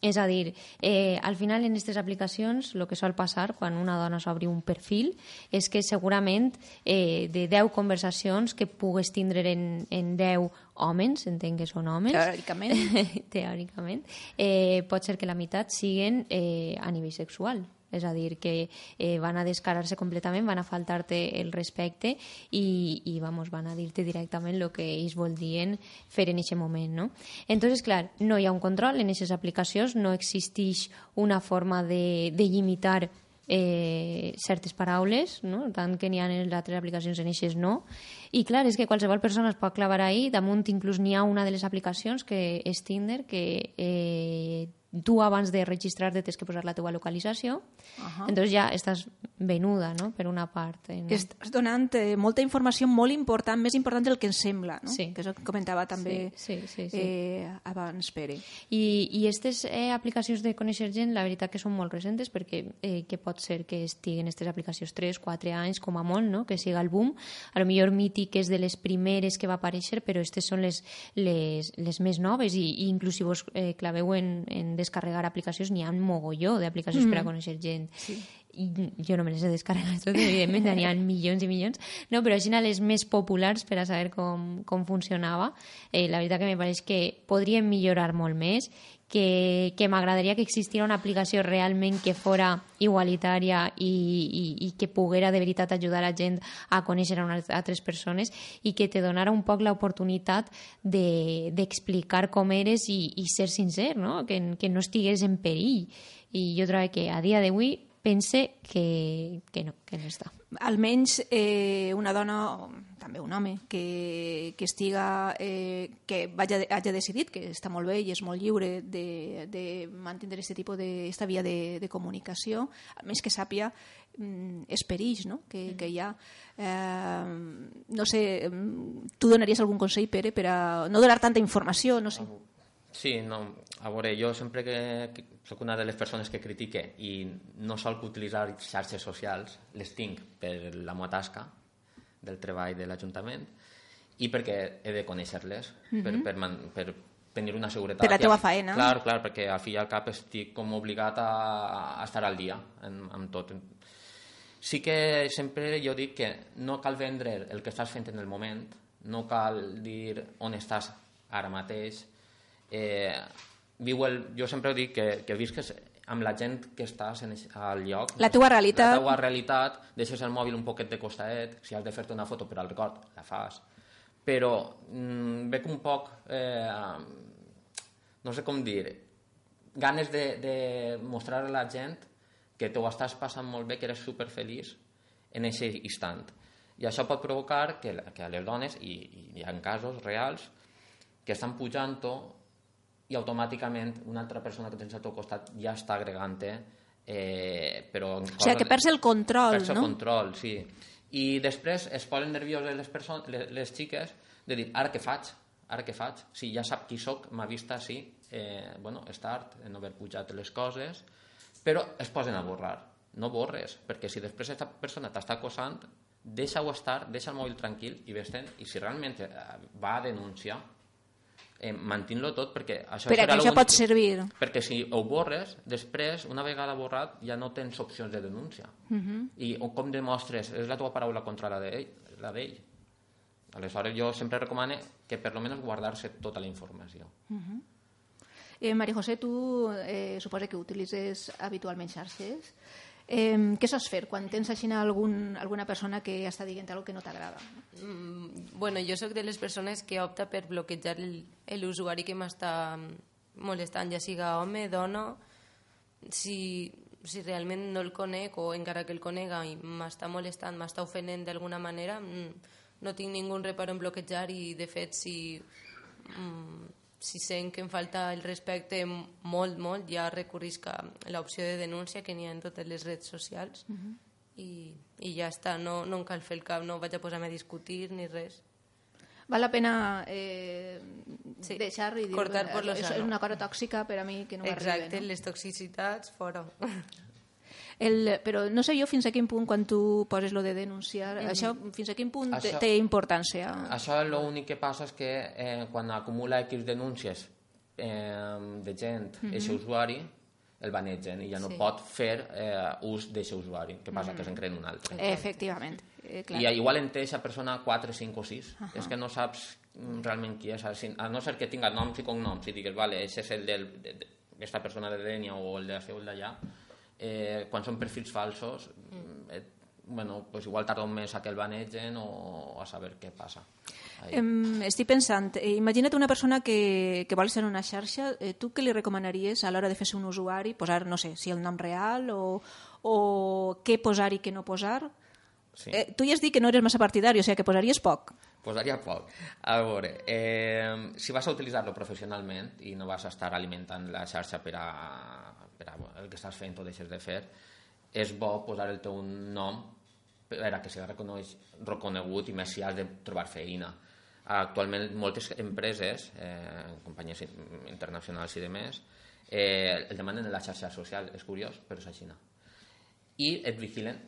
És a dir, eh, al final en aquestes aplicacions el que sol passar quan una dona s'obri un perfil és que segurament eh, de 10 conversacions que pugues tindre en, en 10 homes, entenc que són homes, Teòricament. teòricament, eh, pot ser que la meitat siguen eh, a nivell sexual. És a dir, que eh, van a descarar-se completament, van a faltar-te el respecte i, i vamos, van a dir-te directament el que ells voldrien fer en aquest moment. No? Entonces, clar, no hi ha un control en aquestes aplicacions, no existeix una forma de, de limitar eh, certes paraules, no? tant que n'hi ha en altres aplicacions en eixes no. I clar, és que qualsevol persona es pot clavar ahí, damunt inclús n'hi ha una de les aplicacions que és Tinder, que eh, tu abans de registrar-te tens que posar la teva localització, Ahà. entonces ja estàs venuda, no?, per una part. En... Estàs donant eh, molta informació molt important, més important del que ens sembla, no? Sí. que és el que comentava també Sí, sí, sí, sí. Eh, abans Pere. I, i aquestes eh, aplicacions de conèixer gent, la veritat que són molt recentes perquè eh, que pot ser que estiguen aquestes aplicacions 3, 4 anys com a molt, no? que siga el boom. A lo millor Mític és de les primeres que va aparèixer, però aquestes són les, les, les més noves i, i inclús si vos eh, claveu en, en descarregar aplicacions, n'hi ha un mogolló d'aplicacions mm. per a conèixer gent. Sí. I jo no me les he descarregat totes, evidentment, n'hi ha milions i milions, no, però així les més populars per a saber com, com funcionava. Eh, la veritat que me pareix que podrien millorar molt més, que, que m'agradaria que existira una aplicació realment que fora igualitària i, i, i que poguera de veritat ajudar a gent a conèixer a unes altres persones i que te donara un poc l'oportunitat de- d'explicar de, com eres i, i ser sincer, no? Que, que no estigués en perill. I jo trobo que a dia d'avui pense que, que no, que no està. almenys eh, una dona, o també un home, que, que estiga, eh, que vaya, hagi decidit que està molt bé i és molt lliure de, de mantenir aquest tipus de, esta via de, de comunicació, almenys que sàpia mm, els perills no? que, que hi ha. Eh, no sé, mm, tu donaries algun consell, Pere, per a no donar tanta informació? No sé. Sí, no, a veure, jo sempre que, que sóc una de les persones que critique i no sol utilitzar xarxes socials, les tinc per la meva tasca del treball de l'Ajuntament i perquè he de conèixer-les per, per, man, per tenir una seguretat. Per la al- faena. Clar, clar, perquè al fi i al cap estic com obligat a, a estar al dia amb, amb tot. Sí que sempre jo dic que no cal vendre el que estàs fent en el moment, no cal dir on estàs ara mateix. Eh, viu el, jo sempre dic que, que visques amb la gent que estàs en, al lloc. La teua realitat. La teua realitat, deixes el mòbil un poquet de costadet, si has de fer-te una foto per al record, la fas. Però mm, veig un poc, eh, no sé com dir, ganes de, de mostrar a la gent que t'ho estàs passant molt bé, que eres superfeliç en aquest instant. I això pot provocar que, que a les dones, i, i hi ha casos reals, que estan pujant-ho i automàticament una altra persona que tens al teu costat ja està agregant-te eh, però O sigui, que perds el control, perds el no? control, sí. I després es posen nervioses les, persones, les, les xiques de dir, ara què faig? Ara què faig? Si ja sap qui sóc, m'ha vist així, eh, bueno, és tard en haver pujat les coses, però es posen a borrar. No borres, perquè si després aquesta persona t'està acosant, deixa-ho estar, deixa el mòbil tranquil i vés-te'n, i si realment eh, va a denunciar, eh, mantint-lo tot perquè això Per serà això pot servir. perquè si ho borres, després, una vegada borrat, ja no tens opcions de denúncia. Mhm. I o com demostres? És la teva paraula contra la d'ell. Aleshores, jo sempre recomano que per lo menos guardar-se tota la informació. Eh, Maria José, tu eh, suposa que utilitzes habitualment xarxes. Eh, què saps fer quan tens així algun, alguna persona que està dient alguna que no t'agrada? Mm, bueno, jo sóc de les persones que opta per bloquejar l'usuari que m'està molestant, ja siga home, dona, si, si realment no el conec o encara que el conega i m'està molestant, m'està ofenent d'alguna manera, mm, no tinc ningú reparo en bloquejar i de fet si, mm, si sent que em falta el respecte molt, molt, ja recurrisc a l'opció de denúncia que n'hi ha en totes les redes socials i, i ja està, no, no em cal fer el cap, no vaig a posar-me a discutir ni res. Val la pena eh, Sí. deixar i dir Cortar "Eh, és, és sano". una cosa tòxica per a mi que no Exacte, m'arriba. No? les toxicitats fora. El, però no sé jo fins a quin punt quan tu poses lo de denunciar, això fins a quin punt té- Això- té importància? Això l'únic que passa és que eh, quan acumula X denúncies eh, de gent, mm -hmm. usuari, el banegen i ja no Sí. pot fer eh, ús d'aquest usuari. Què passa? Que se'n creen un altre. Efectivament. Eh, clar. I igual en té aquesta persona 4, 5 o 6. Uh -huh. És que no saps mm, realment qui és. A no ser que tinga noms i cognoms i digues, vale, aquest és el del, de, de, esta persona de Denia o el de el d'allà, eh, quan són perfils falsos, mm. eh, bueno, pues igual tarda un mes a que el banegen o a saber què passa. Ahí. Em, estic pensant, eh, imagina't una persona que, que vol ser una xarxa, eh, tu què li recomanaries a l'hora de fer-se un usuari? Posar, no sé, si el nom real o, o què posar i què no posar? Sí. Eh, tu ja has dit que no eres massa partidari, o sigui que posaries poc. Posaria poc. A veure, eh, si vas a utilitzar-lo professionalment i no vas a estar alimentant la xarxa per a, per a el que estàs fent o deixes de fer, és bo posar el teu nom per a que sigui reconegut i més si has de trobar feina. Actualment moltes empreses, eh, companyies in- internacionals i demés, eh, el demanen en la xarxa social. És curiós, però és així. I et vigilen.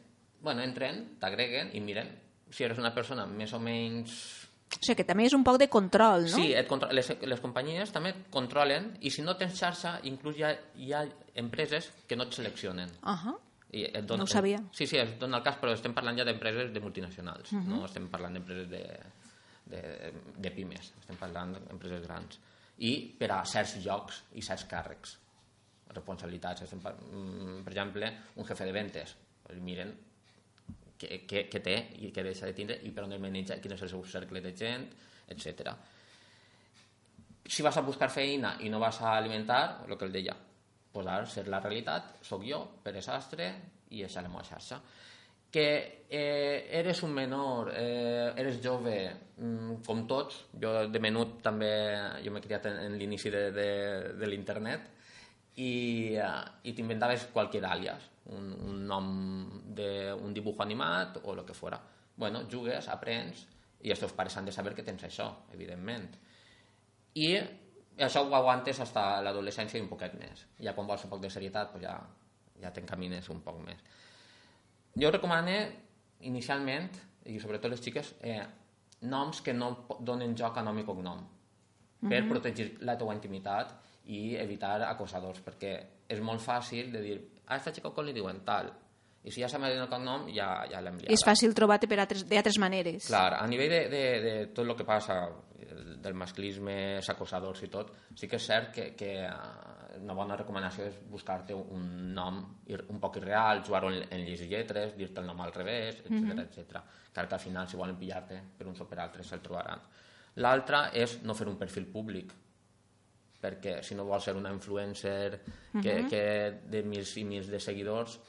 Bueno, entren, t'agreguen i miren si eres una persona més o menys O sigui que també és un poc de control, no? Sí, et contro- les, les companyies també et controlen i si no tens xarxa, inclús hi ha, hi ha empreses que no et seleccionen. Ahà. I et No ho sabia. Sí, sí, es dona el cas, però estem parlant ja d'empreses de multinacionals, no estem parlant d'empreses de, de, de pimes, estem parlant d'empreses grans. I per a certs llocs i certs càrrecs, responsabilitats. Estem, mm, per exemple, un jefe de ventes, miren què, què, què té i què deixa de tindre i per on el maneja, quin és el seu cercle de gent, etc. Si vas a buscar feina i no vas a alimentar, el que el deia, posar, ser la realitat, sóc jo, Pere Sastre, i això la meva xarxa. Que eh, eres un menor, eh, eres jove, mm, com tots, jo de menut també, jo m'he criat en, en l'inici de, de, de l'internet, i, eh, i t'inventaves qualsevol àlies, un, un nom d'un dibuix animat o el que fora. Bueno, jugues, aprens, i els teus pares han de saber que tens això, evidentment. I això ho aguantes fins a l'adolescència i un poquet més. Ja quan vols un poc de serietat, pues ja, ja t'encamines un poc més. Jo recomano inicialment, i sobretot les xiques, eh, noms que no donen joc a nom i cognom per protegir la teua intimitat i evitar acosadors, perquè és molt fàcil de dir a aquesta com li diuen tal, i si ja dit el cognom ja, ja l'hem liada. És fàcil trobar-te per altres, d'altres maneres. Clar, a nivell de, de, de tot el que passa el- del masclisme, els acosadors i tot, sí que és cert que, que eh, una bona recomanació és buscar-te un nom un poc irreal, jugar-ho en, en lleis i lletres, dir-te el nom al revés, etc mm -hmm. etc. Clar que al final, si volen pillar-te per uns o per altres, se'l trobaran. L'altra és no fer un perfil públic, perquè si no vols ser una influencer que, que de mils i mils de seguidors,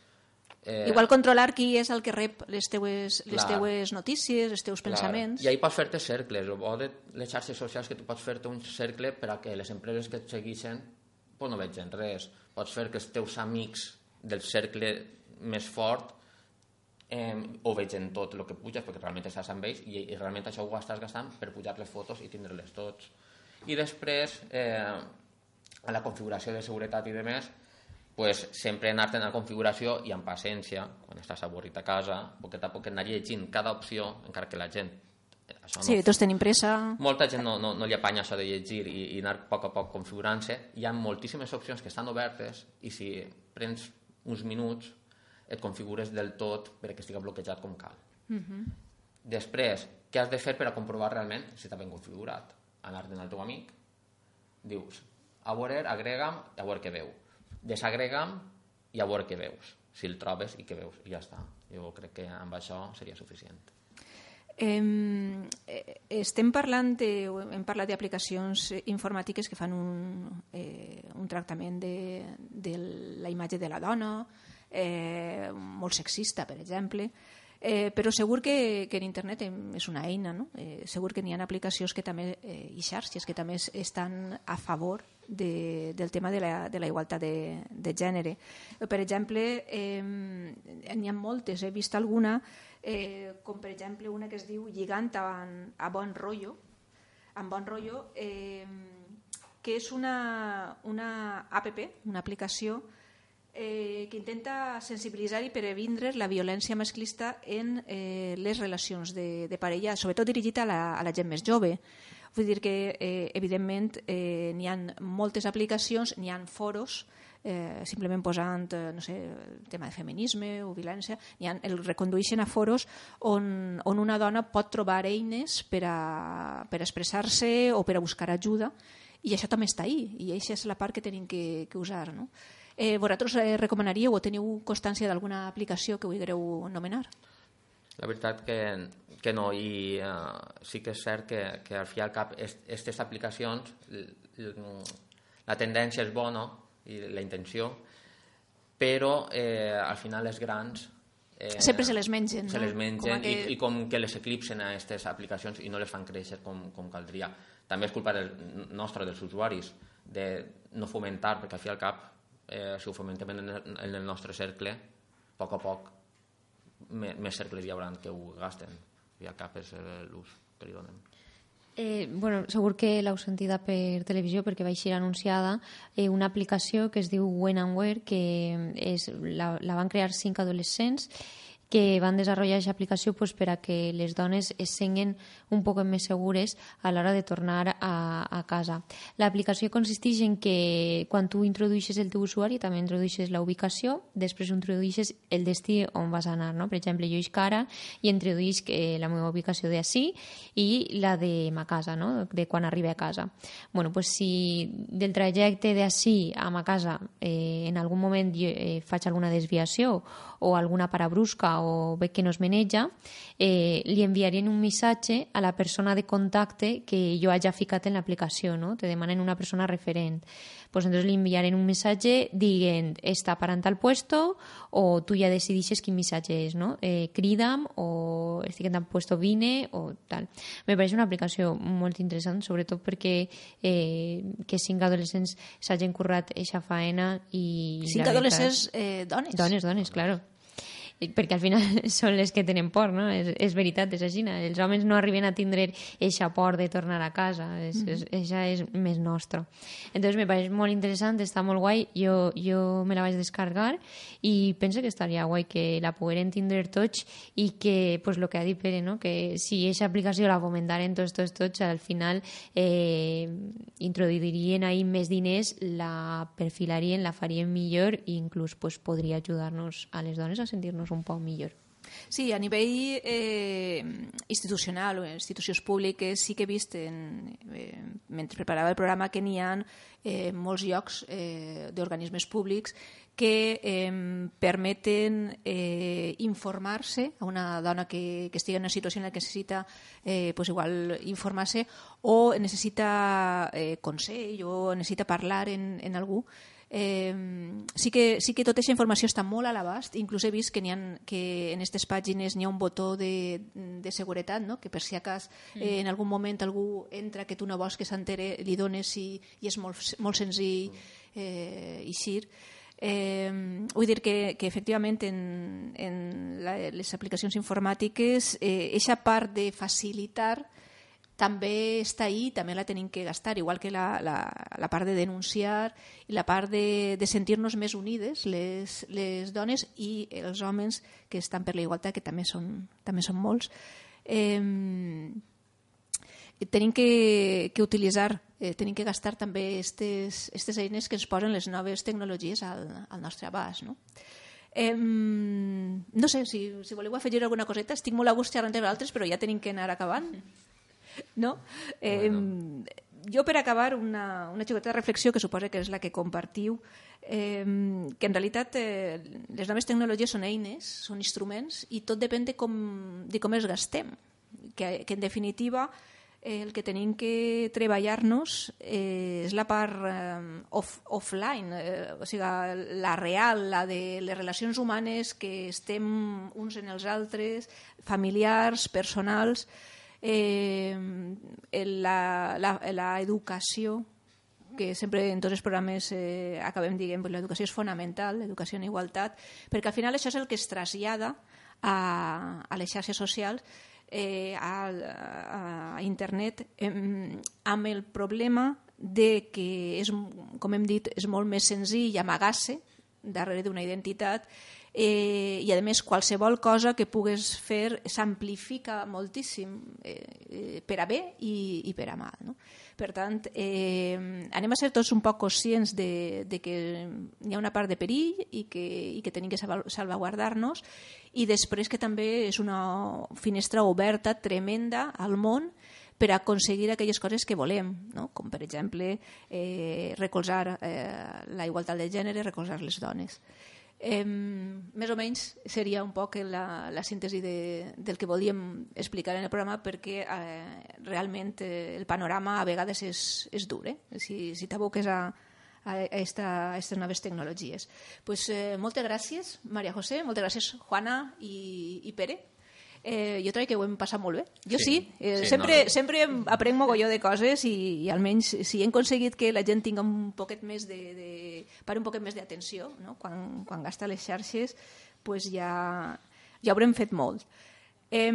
Eh, Igual controlar qui és el que rep les teues, les Clar. teues notícies, els teus pensaments. I ahí pots fer-te cercles, o de les xarxes socials que tu pots fer-te un cercle per a que les empreses que et segueixen pues no vegin res. Pots fer que els teus amics del cercle més fort eh, ho vegin tot el que puges, perquè realment estàs amb ells i, i realment això ho estàs gastant per pujar les fotos i tindre-les tots. I després, eh, a la configuració de seguretat i de més, pues, sempre anar-te a la configuració i amb paciència, quan estàs avorrit a casa, poquet a poquet anar llegint cada opció, encara que la gent... Això no Sí, tots tenim pressa. molta gent no, no, no li apanya això de llegir i, i anar a poc a poc configurant-se. Hi ha moltíssimes opcions que estan obertes i si prens uns minuts et configures del tot perquè estigui bloquejat com cal. Després, què has de fer per a comprovar realment si està ben configurat? Anar-te'n al teu amic, dius, a veure, agrega'm i a veure què veu. Desagrega'm i a veure què veus. Si el trobes i què veus. I ja està. Jo crec que amb això seria suficient. Eh, estem parlant de, hem parlat d'aplicacions informàtiques que fan un, eh, un tractament de, de la imatge de la dona, eh, molt sexista, per exemple, eh, però segur que, que en internet és una eina, no? Eh, segur que n'hi ha aplicacions que també, eh, i xarxes que també es- estan a favor de, del tema de la, de la igualtat de, de gènere. Eh, Per exemple, eh, n'hi ha moltes, he vist alguna, eh, com per exemple una que es diu Lligant a, a bon rotllo, amb bon rotllo, eh, que és una, una app, una aplicació eh, que intenta sensibilitzar i previndre la violència masclista en eh, les relacions de, de parella, sobretot dirigit a la, a la gent més jove. Vull dir que, eh, evidentment, eh, n'hi ha moltes aplicacions, n'hi ha foros, eh, simplement posant, eh, no sé, el tema de feminisme o violència, n'hi ha, el recondueixen a foros on, on una dona pot trobar eines per a, per expressar-se o per a buscar ajuda, i això també està ahí, i aquesta és la part que tenim que, que usar, no? Eh, vosaltres eh, recomanaríeu o teniu constància d'alguna aplicació que vulgueu nomenar? La veritat que, que no, i uh, sí que és cert que, que al fi al cap aquestes aplicacions, la tendència és bona i la intenció, però eh, al final les grans... Eh, Sempre se les mengen, Se no? les mengen Com que- i, i com que les eclipsen a aquestes aplicacions i no les fan créixer com, com caldria. També és culpa del, nostra, dels usuaris, de no fomentar, perquè al fi al cap, eh, si ho fomentem en en el nostre cercle, a poc a poc me- més cercles hi haurà que ho gasten al cap és eh, l'ús que li donem. Eh, bueno, segur que l'heu sentida per televisió perquè va ser anunciada eh, una aplicació que es diu When and Where que és, la, la van crear cinc adolescents que van desenvolupar aquesta aplicació pues, per a que les dones es senguen un poc més segures a l'hora de tornar a, a casa. L'aplicació consisteix en que quan tu introdueixes el teu usuari també introdueixes la ubicació, després introdueixes el destí on vas anar. No? Per exemple, jo isc ara i introduïsc eh, la meva ubicació d'ací i la de ma casa, no? de quan arribi a casa. Bueno, pues si del trajecte d'ací a ma casa eh, en algun moment jo, eh, faig alguna desviació o alguna parabrusca o veig que no es maneja, eh, li enviarien un missatge a la persona de contacte que jo hagi ficat en l'aplicació, no? Te demanen una persona referent. Pues entonces li enviarien un missatge dient està parant al puesto o tu ja decidixes quin missatge és, no? Eh, crida'm o estic en tal puesto vine o tal. Me pareix una aplicació molt interessant, sobretot perquè eh, que cinc adolescents s'hagin currat eixa faena i... Cinc adolescents eh, dones. Dones, dones, claro. Perquè al final són les que tenen por, no? És, és veritat, és així. Els homes no arriben a tindre eixa por de tornar a casa. És, és, eixa és més nostra. Entonces me pareix molt interessant, està molt guai. Jo, jo me la vaig descargar i penso que estaria guai que la pogueren tindre tots i que, pues, lo que ha dit Pere, no? que si aquesta aplicació la fomentaren tots, tots, tots, al final eh, introduirien ahí més diners, la perfilarien, la farien millor i inclús pues, podria ajudar-nos a les dones a sentir-nos un poc millor. Sí, a nivell eh, institucional o institucions públiques sí que he vist, en, eh, mentre preparava el programa, que n'hi ha eh, molts llocs eh, d'organismes públics que eh, permeten eh, informar-se a una dona que, que estigui en una situació en la que necessita eh, pues igual informar-se o necessita eh, consell o necessita parlar en, en algú Eh, sí, que, sí que tota aquesta informació està molt a l'abast, inclús he vist que, ha, que en aquestes pàgines n'hi ha un botó de, de seguretat, no? que per si acas eh, en algun moment algú entra que tu no vols que s'entere, li dones i, i és molt, molt senzill eh, eixir. Eh, vull dir que, que efectivament en, en la, les aplicacions informàtiques eh, eixa part de facilitar també està ahí, també la tenim que gastar, igual que la, la, la part de denunciar i la part de, de sentir-nos més unides, les, les dones i els homes que estan per la igualtat, que també són, també són molts. Eh, tenim que, que utilitzar, eh, tenim que gastar també aquestes eines que ens posen les noves tecnologies al, al nostre abast. No? Eh, no sé, si, si voleu afegir alguna coseta, estic molt a gust xerrant amb altres, però ja tenim que anar acabant. No? Eh, bueno. Jo, per acabar, una, una xicota de reflexió que suposa que és la que compartiu, eh, que en realitat eh, les noves tecnologies són eines, són instruments, i tot depèn de com, de com els gastem. Que, que en definitiva, el que tenim que treballar-nos eh, és la part eh, off, offline, eh, o sigui, la real, la de les relacions humanes que estem uns en els altres, familiars, personals, eh, la, la, la educació que sempre en tots els programes eh, acabem dient que l'educació és fonamental, l'educació en igualtat, perquè al final això és el que es trasllada a, a les xarxes socials eh, a, a internet eh, amb el problema de que, és, com hem dit, és molt més senzill amagar-se darrere d'una identitat eh, i a més qualsevol cosa que pugues fer s'amplifica moltíssim eh, eh, per a bé i, i per a mal. No? Per tant, eh, anem a ser tots un poc conscients de, de que hi ha una part de perill i que, i que tenim que salvaguardar-nos i després que també és una finestra oberta tremenda al món per aconseguir aquelles coses que volem, no? com per exemple eh, recolzar eh, la igualtat de gènere, recolzar les dones. Eh, més o menys seria un poc la, la síntesi de, del que volíem explicar en el programa perquè eh, realment eh, el panorama a vegades és, és dur, eh? si, si t'aboques a, a, esta, a estas noves tecnologies. Pues, eh, moltes gràcies, Maria José, moltes gràcies, Juana i, i Pere, eh, jo crec que ho hem passat molt bé. Jo sí, sí, eh, sí sempre, no. sempre aprenc mogolló de coses i, i almenys si hem aconseguit que la gent tinga un poquet més de, de per un poquet més d'atenció no? quan, quan gasta les xarxes pues ja, ja haurem fet molt. Eh,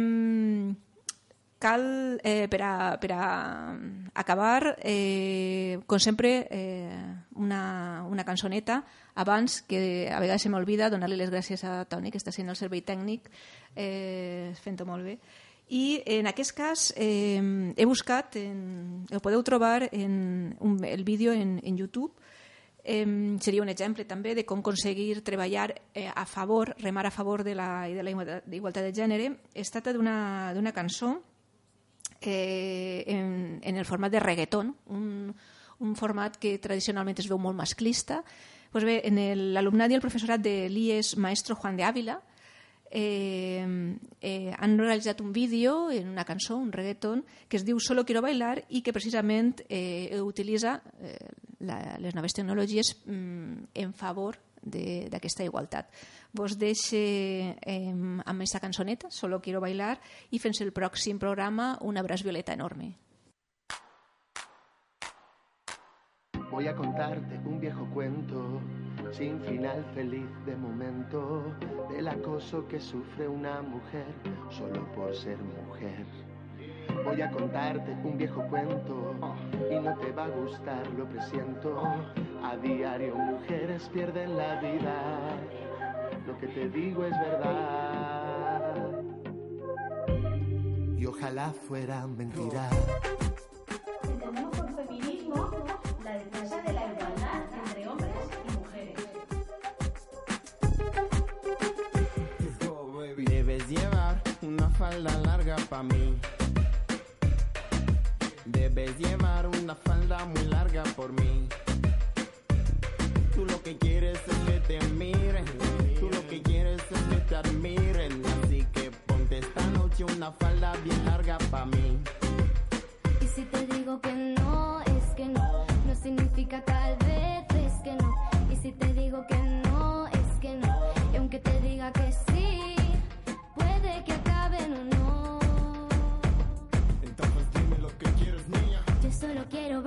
cal, eh, per, a, per a acabar, eh, com sempre, eh, una, una cançoneta abans que a vegades se m'olvida donar-li les gràcies a Toni, que està sent el servei tècnic, eh, fent-ho molt bé. I en aquest cas eh, he buscat, en, el podeu trobar en un, el vídeo en, en YouTube, eh, seria un exemple també de com aconseguir treballar eh, a favor, remar a favor de la, de la igualtat de gènere. Es tracta d'una cançó eh, en, en el format de reggaeton, un, un format que tradicionalment es veu molt masclista, pues bé, en l'alumnat i el professorat de l'IES Maestro Juan de Ávila. Eh, eh, han realitzat un vídeo en una cançó, un reggaeton, que es diu Solo quiero bailar i que precisament eh, utilitza eh, la, les noves tecnologies mm, en favor d'aquesta igualtat. Vos deixe eh, amb aquesta cançoneta, Solo quiero bailar, i fins el pròxim programa un abraç violeta enorme. Voy a contarte un viejo cuento sin final feliz de momento del acoso que sufre una mujer solo por ser mujer. Voy a contarte un viejo cuento y no te va a gustar, lo presiento. A diario mujeres pierden la vida, lo que te digo es verdad. Y ojalá fuera mentira. Entendemos por feminismo la defensa de la igualdad entre hombres y mujeres. Debes llevar una falda larga para mí debes llevar una falda muy larga por mí. Tú lo que quieres es que te miren, tú lo que quieres es que te admiren, así que ponte esta noche una falda bien larga pa mí. Y si te digo que no, es que no, no significa tal vez es que no. Y si te digo que no, es que no, y aunque te diga que sí.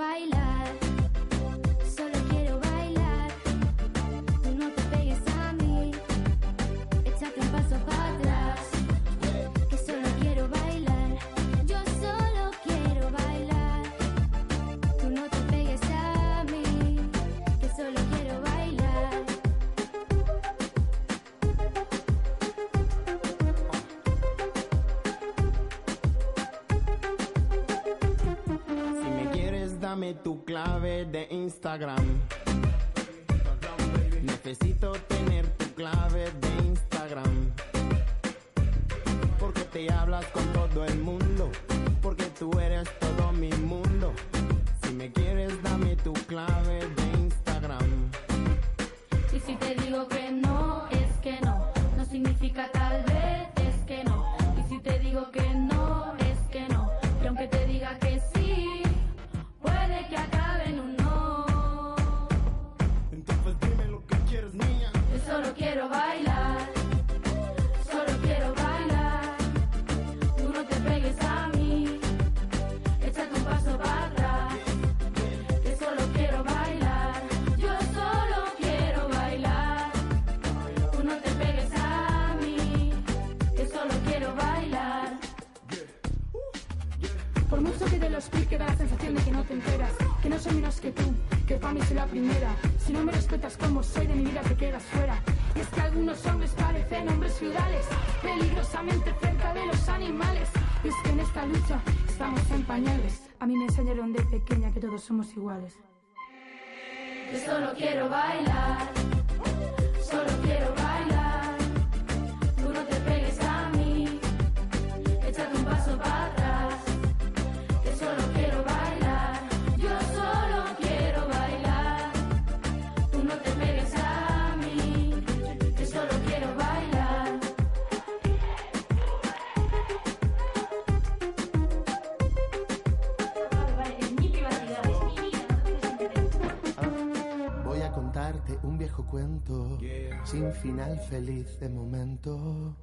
Jehová tu clave de Instagram. Necesito tener tu clave de Instagram. somos iguales. feliz de momento.